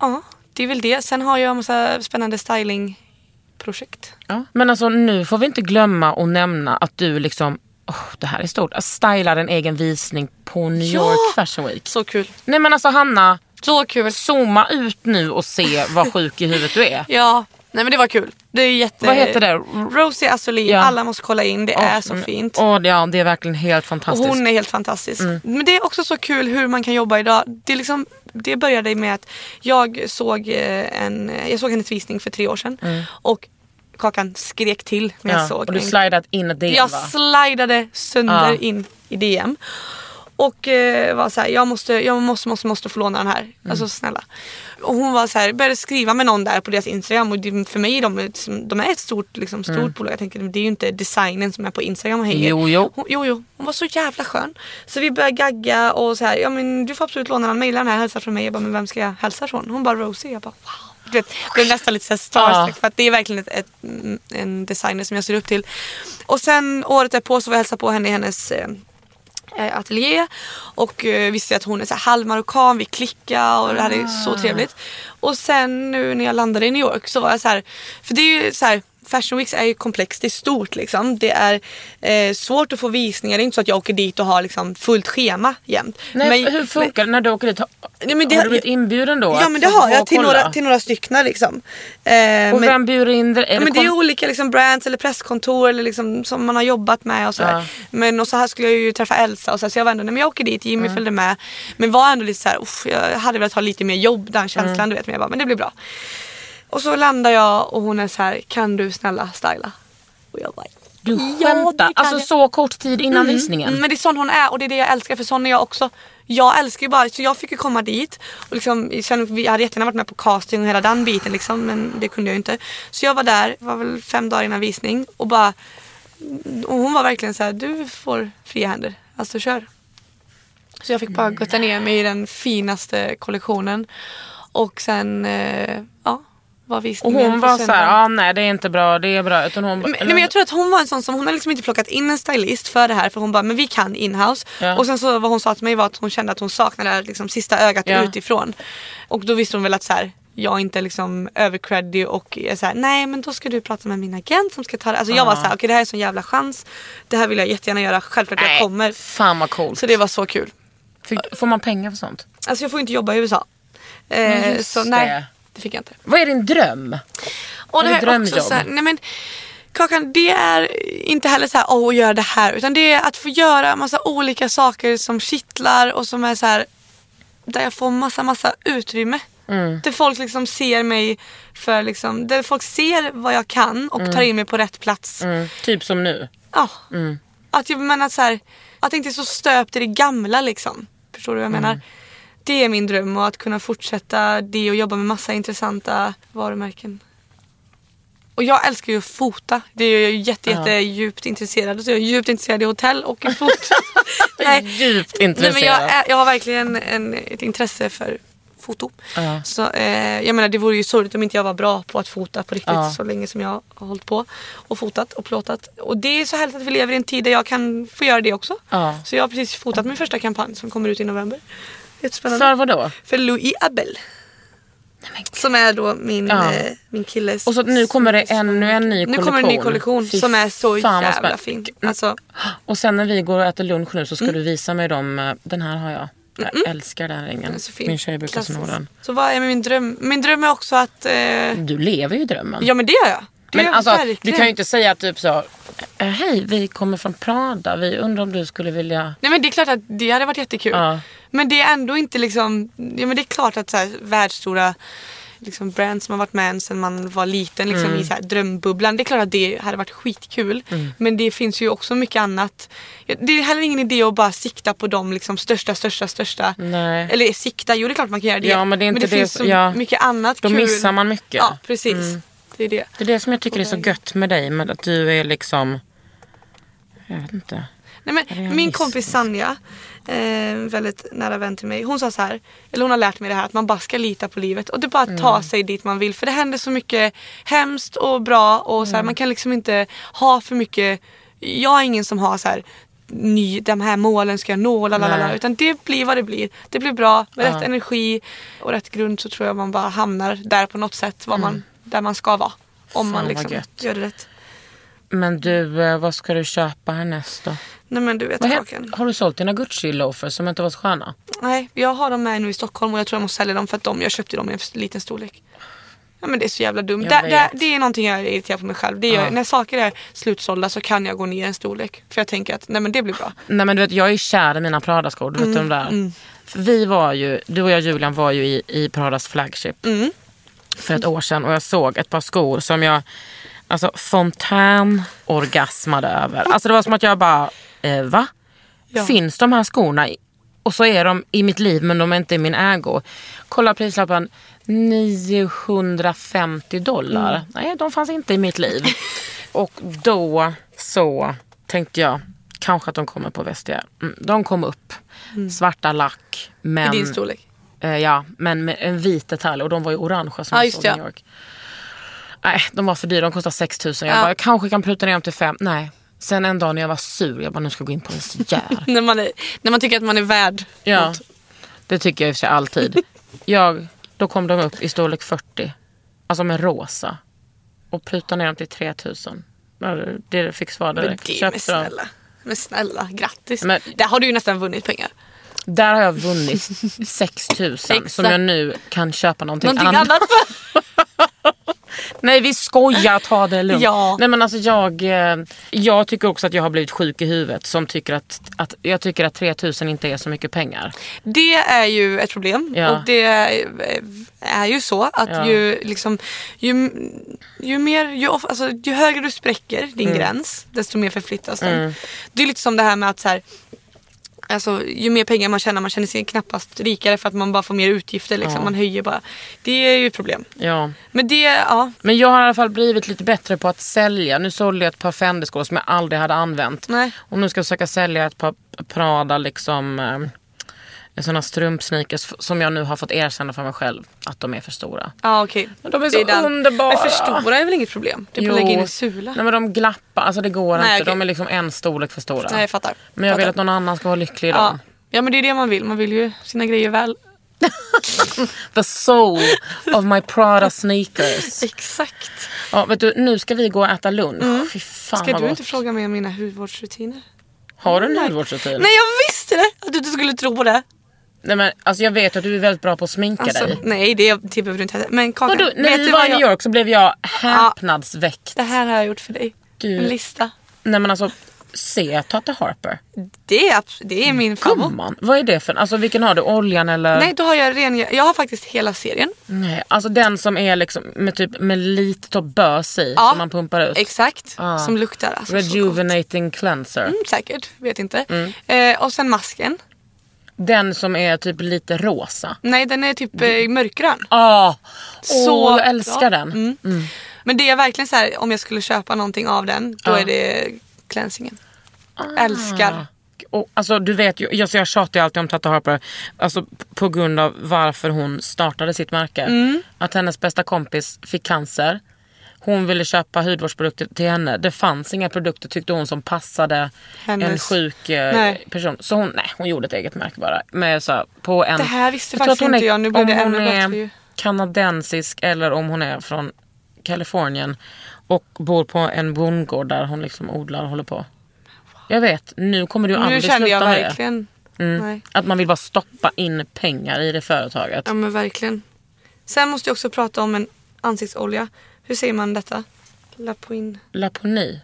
Ja, det är väl det. Sen har jag en massa spännande stylingprojekt. Ja. Men alltså nu får vi inte glömma att nämna att du liksom, åh det här är stort, att stylar en egen visning på New Ja! York Fashion Week. Så kul. Nej men alltså Hanna, Så kul. zooma ut nu och se vad sjuk i huvudet du är. Ja, nej men det var kul. Det är jätte... Vad heter det? Rosie Asolin. Ja. Alla måste kolla in. Det är så Mm. fint. Åh, ja, det är verkligen helt Och fantastiskt. hon är helt fantastisk. Mm. Men det är också så kul hur man kan jobba idag. Det, liksom, det började med att jag såg, eh, en, jag såg hennes visning för tre år sedan. Och Kakan skrek till när jag Mm. ja. såg Och du slidat in ett DM Jag va? slidade sönder Ja. in i DM. Och eh, var så här, jag måste, jag måste, måste, måste få låna den här. Mm. Alltså snälla. Och hon var så här, började skriva med någon där på deras Instagram och det, för mig är de, ett- de är ett stort, liksom, stort bolag. Jag tänker det är ju inte designen som är på Instagram och hänger. Mm. Jo, jo. Hon, jo, jo. Hon var så jävla skön. Så vi började gagga och så här, ja men du får absolut låna den, mejla den här, hälsa från mig. Jag bara, men vem ska jag hälsa från? Hon bara Rosie. Jag bara wow. Du vet, blev nästan lite starstruck för att det är verkligen ett, ett, mm, en designer som jag ser upp till. Och sen året därpå så var jag hälsa på henne i hennes eh, ateljé och eh, visste att hon är så halvmarockan, vi klickade och det här är så trevligt. Och sen nu när jag landade i New York så var jag så här, för det är ju så här Fashion Weeks är ju komplext, det är stort liksom. Det är eh, svårt att få visningar, det är inte så att jag åker dit och har liksom fullt schema jämt. Nej, hur funkar det när du åker dit? Har, Nej, men det- har du blivit inbjuden då? Ja men det har jag till några, till några stycken liksom. Eh, Och men- vem bjuder in dig? Ja, men det är olika liksom brands eller presskontor eller liksom, som man har jobbat med och sådär. Ja. Men och så här skulle jag ju träffa Elsa och så, här, så jag var ändå, nej, men jag åker dit, Jimmy följde med. Men var ändå lite så här, "Uff, jag hade velat ha lite mer jobb, den känslan Mm. du vet. Men jag bara, men det blir bra. Och så landar jag och hon är så här, kan du snälla styla? Och jag bara, Du Ja, skämtar? kan alltså jag. så kort tid innan visningen? Mm, men det är sån hon är och det är det jag älskar för sån är jag också. Jag älskar ju bara, så jag fick ju komma dit och liksom, sen, jag hade jättegärna varit med på casting och hela den biten liksom men det kunde jag ju inte. Så jag var där, var väl fem dagar innan visning och bara och hon var verkligen så här: du får fria händer, alltså kör. Så jag fick bara gotta ner mig i den finaste kollektionen och sen, eh, ja, var Och hon var så här, söndagen. ah, nej det är inte bra, det är bra. Utan hon, Men, nej, men jag tror att hon var en sån som, hon har liksom inte plockat in en stylist för det här för hon bara, men vi kan inhouse. Ja. Och sen så vad hon sa till mig var att hon kände att hon saknade liksom, sista ögat Ja. utifrån. Och då visste hon väl att så här, jag inte liksom övercreddig och är så här, nej men då ska du prata med min agent som ska ta det. Alltså jag var så här, okej det här är en sån jävla chans. Det här vill jag jättegärna göra, självklart jag nej, kommer. Fan vad coolt. Så det var så kul. Fick, får man pengar för sånt? Alltså jag får inte jobba i USA. Eh, så nej, det. fick jag inte. Vad är din dröm? Och det här är också så här, nej men Kakan, det är inte heller så här, åh, att göra det här. Utan det är att få göra massa olika saker som kittlar och som är så här, där jag får massa, massa utrymme. Mm. Där folk liksom ser mig för liksom, där folk ser vad jag kan och tar in mig på rätt plats. Mm, typ som nu. Ja. Att, jag, men att, så här, att det inte är så stöpt i det gamla liksom. Förstår du vad jag menar? Det är min dröm och att kunna fortsätta det och jobba med massa intressanta varumärken. Och jag älskar ju att fota. Det är jag jätte, jätte djupt intresserad. Så jag är djupt intresserad i hotell och i fot. (laughs) Nej. Djupt Nej, intresserad. men jag, är, jag har verkligen en, ett intresse för foto. Ja. Så, eh, jag menar det vore ju sorgligt om inte jag var bra på att fota på riktigt Ja. så länge som jag har hållit på och fotat och plåtat. Och det är så härligt att vi lever i en tid där jag kan få göra det också. Ja. Så jag har precis fotat min första kampanj som kommer ut i november. Jättespännande. För vad då? För Louis Abel. Som är då min, Ja. eh, min killes... Och så nu kommer det ännu en ny Nu kollektion. kommer en ny kollektion Fy som är så jävla fin. Alltså, Och sen när vi går och äter lunch nu så ska du visa mig dem. eh, Den här har jag. Jag älskar den här ringen. Min tjej brukar sno den. Så vad är min dröm? Min dröm är också att... Eh, Du lever ju drömmen. ja men det gör jag. Det Men alltså, verkligen. du kan ju inte säga typ så. "Eh, Hej, vi kommer från Prada. Vi undrar om du skulle vilja... Nej men det är klart att det hade varit jättekul. Ja. Men det är ändå inte liksom, ja men det är klart att så här, världsstora liksom brands som har varit med en sedan man var liten liksom, Mm. i så här, drömbubblan. Det är klart att det hade varit skitkul. Mm. Men det finns ju också mycket annat. Det är heller ingen idé att bara sikta på de liksom, största, största, största. Nej. Eller sikta, jo det är klart man kan göra det. Ja, men det är inte det finns som- så ja. mycket annat Då kul. missar man mycket. Ja precis. Mm. Det är det. Det är det som jag tycker är så gött med dig. Med att du är liksom... Jag vet inte. Nej, men Realist. min kompis Sanja, eh, väldigt nära vän till mig, hon sa så här, eller hon har lärt mig det här att man bara ska lita på livet och det är bara att ta sig dit man vill för det händer så mycket hemskt och bra och så här, man kan liksom inte ha för mycket, jag är ingen som har så här ny, de här målen ska jag nå, lalalala, utan det blir vad det blir. Det blir bra, med Ja. rätt energi och rätt grund så tror jag man bara hamnar där på något sätt, var man, där man ska vara. Om Fan, man liksom gör det rätt. Men du, eh, vad ska du köpa härnäst då? Nej men du vet he- har du sålt dina Gucci-loafers som inte var så sköna? Nej, jag har dem med nu i Stockholm och jag tror jag måste sälja dem för att de, jag köpte dem i en liten storlek. Ja men det är så jävla dumt. Vet. där, det är någonting jag är irriterad på mig själv. Det är, Ja. När saker är slutsålda så kan jag gå ner en storlek. För jag tänker att nej men det blir bra. Nej men du vet jag är kär i mina Prada-skor. Du vet Mm, de där. För Vi var ju, du och jag Julian var ju i, i Pradas flagship. Mm. För ett år sedan och jag såg ett par skor som jag alltså fontänorgasmade över. Alltså det var som att jag bara, eh, va? Ja. Finns de här skorna? Och så är de i mitt liv men de är inte i min ägo. Kolla prislappen, 950 dollar. Mm. Nej de fanns inte i mitt liv. och då så tänkte jag, kanske att de kommer på Vestiaire. Mm, de kom upp. Svarta lack. Men, I din storlek. Eh, ja, men med en vit detalj och de var ju orangea som Ja, jag såg i det, New York. Nej, de var för dyra. De kostade 6 000. Jag Ja. bara, jag kanske kan pruta ner dem till 5. Nej. Sen en dag när jag var sur, jag bara, nu ska jag gå in på en Vestiaire. (laughs) När man, är, när man tycker att man är värd ja, något. det tycker jag i och för sig alltid. Jag, då kom de upp i storlek 40. Alltså med rosa. Och prutade ner dem till 3 000. Ja, Det fick svar Men direkt. det, men Köpte dem. snälla. Men snälla, grattis. Men- Där har du ju nästan vunnit pengar. Där har jag vunnit (laughs) 6 000 som jag nu kan köpa någonting, Någonting annat. annat för. (laughs) Nej vi skojar, ta det lugnt. Ja. Nej men alltså jag, eh, jag tycker också att jag har blivit sjuk i huvudet som tycker att, att jag tycker att 3000 inte är så mycket pengar. Det är ju ett problem. Ja. Och det är, är ju så att Ja. ju, liksom, ju, ju, mer, ju, of, alltså, ju högre du spräcker din Mm. gräns desto mer förflyttas den. Det är lite som det här med att så här, Alltså, ju mer pengar man tjänar, man känner sig knappast rikare för att man bara får mer utgifter. Liksom. Ja. Man höjer bara. Det är ju ett problem. Ja. Men det, ja. Men jag har i alla fall blivit lite bättre på att sälja. Nu sålde jag ett par Fendi-skor som jag aldrig hade använt. Nej. Och nu ska jag försöka sälja ett par Prada liksom såna strumpsneakers som jag nu har fått erkänna för mig själv att de är för stora. Ja okej. Men de är Det så den. underbara. Men för stora är väl inget problem? Typ att lägga in en sula. Nej men de glappar, alltså det går Nej, inte. okej. De är liksom en storlek för stora. Nej jag fattar. men jag vill fattar. att någon annan ska vara lycklig i ja. dem. ja men det är det man vill. Man vill ju sina grejer väl. (laughs) The soul of my Prada sneakers. (laughs) Exakt. Ja, vet du, nu ska vi gå och äta lunch. Fy fan Mm. Ska du inte fråga mig om mina hudvårdsrutiner? Har du en hudvårdsrutin? Nej jag visste det! Att du inte skulle tro på det. Nej, men, alltså, jag vet att du är väldigt bra på att sminka Alltså, dig. nej det det behöver du inte Men Kakan, Vadå, när vi var i New jag... York så blev jag häpnadsväckt. Det här har jag gjort för dig. Du- En lista. Nej men alltså, se Tata Harper. Det är, det är min favorit. Gumman, vad är det för Alltså vilken har du? Oljan eller? Nej då har jag ren... Jag har faktiskt hela serien. Nej, alltså den som är liksom med, typ, med lite typ bös i Ja, som man pumpar ut. Exakt. Ah. Som luktar alltså. Rejuvenating cleanser. Mm, säkert, vet inte. Mm. Eh, och sen masken. Den som är typ lite rosa. Nej den är typ eh, mörkgrön. Ah, Så Åh, jag älskar bra. den. Mm. Men det är verkligen så här, om jag skulle köpa någonting av den, då Ja. är det cleansingen. Ah. Älskar. Och, alltså, du vet ju, jag, så jag tjatar ju alltid om Tata Harper alltså, på grund av varför hon startade sitt märke. Mm. Att hennes bästa kompis fick cancer. Hon ville köpa hudvårdsprodukter till henne. Det fanns inga produkter tyckte hon som passade en Hennes- sjuk eh, Nej. person. Så hon, nej, hon gjorde ett eget märke bara. Med, så, på en, Det här visste tror faktiskt inte är- jag. Nu om det ännu bättre kanadensisk eller om hon är från Kalifornien och bor på en bondgård där hon liksom odlar och håller på. Jag vet, nu kommer du Nu aldrig kände jag sluta med verkligen. det. Mm. Nej. Att man vill bara stoppa in pengar i det företaget. Ja men verkligen. Sen måste jag också prata om en ansiktsolja. Hur säger man detta? Lapoin. Laponi,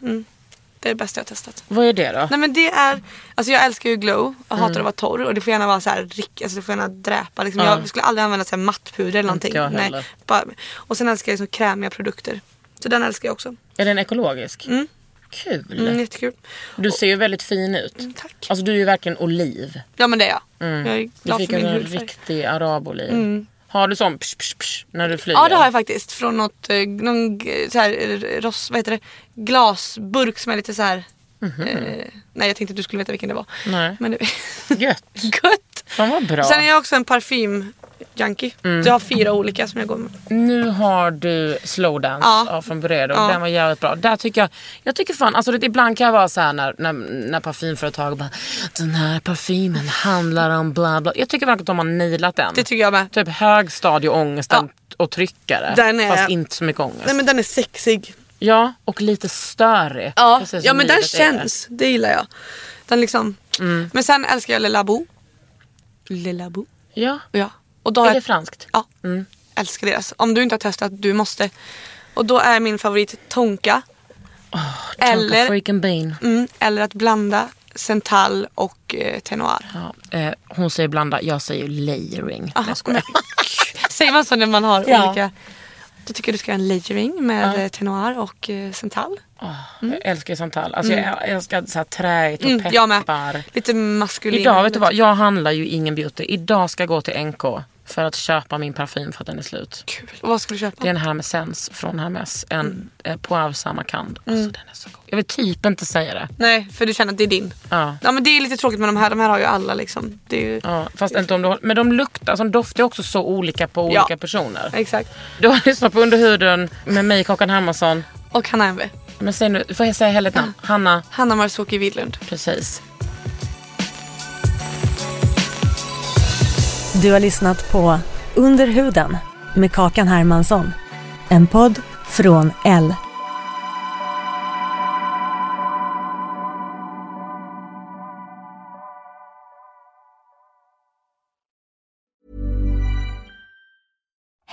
Det är det bästa jag har testat. vad är det då? Nej men det är, alltså jag älskar ju glow och Mm. hatar att vara torr och det får gärna vara så här rick, alltså det får gärna dräpa. Liksom. Ja. Jag skulle aldrig använda så här mattpuder eller någonting. jag heller. bara, och sen älskar jag liksom krämiga produkter. Så den älskar jag också. Är den ekologisk? Mm. Kul. Mm, jättekul. Du ser ju väldigt fin ut. Mm, tack. Alltså du är ju verkligen oliv. Ja men det är jag. Mm. Jag är Du glad fick för min en hudfärg. riktig araboliv. Har du sån psh, psh, psh, när du flyger? Ja det har jag faktiskt. Från något, eh, någon så här, eh, ros, vad heter det? glasburk som är lite så här. Mhm. eh, nej jag tänkte att du skulle veta vilken det var. Nej. Men det, Gött. (laughs) gött! Fan vad bra. Sen är jag också en parfym junkie. Mm. Jag har fyra olika som jag går med. Nu har du Slowdance Ja. ja. från Buredo. Ja. Den var jävligt bra. Där tycker jag, jag tycker fan, alltså det, ibland kan jag vara så här när, när, när parfymföretag bara Den här parfymen handlar om bla bla. Jag tycker verkligen att de har nailat den. Det tycker jag med. Typ högstadieångesten och tryckare. Den är- Fast inte så mycket ångest. Nej men den är sexig. Ja, och lite störig. Ja, ja men den känns. Det gillar jag. Den liksom. Mm. Men sen älskar jag Le Labo. Le Labo. Ja, Ja. Och då är det jag, franskt? ja, Mm. älskar deras. Om du inte har testat, du måste. Och då är min favorit Tonka. Eller... eller, Freaking bean. mm, eller att blanda Central och eh, Tenoir. Ja, eh, hon säger blanda, jag säger layering. Aha, jag (laughs) Säger man så när man har Ja. olika? Då tycker jag du ska ha en layering med eh, Tenoir och eh, Central. Åh, Jag älskar Santal. Alltså jag älskar så här träigt och Mm, jag med. peppar. Lite maskulin. Idag, vet du vad? Jag handlar ju ingen beauty. Idag ska jag gå till NK för att köpa min parfym för att den är slut. Kul. Och vad ska du köpa? Det är en Hermesens från Hermes. En Mm. eh, Poivre Samarkand. Alltså den är så god. Jag vill typ inte säga det. Nej, för du känner att det är din. Ja. Ja men det är lite tråkigt med de här. De här har ju alla liksom. Det är ju... Ja, fast inte om du Men de luktar, alltså, de doftar också så olika på olika Ja. personer. Exakt. Du har (laughs) lyssnat på Under huden med mig, Kakan Hermansson. Och Hanna Enve. Men säg nu, får jag säga hela namn? Hanna, Hanna Marzuki Widlund. precis. Du har lyssnat på Under huden med Kakan Hermansson. En podd från L.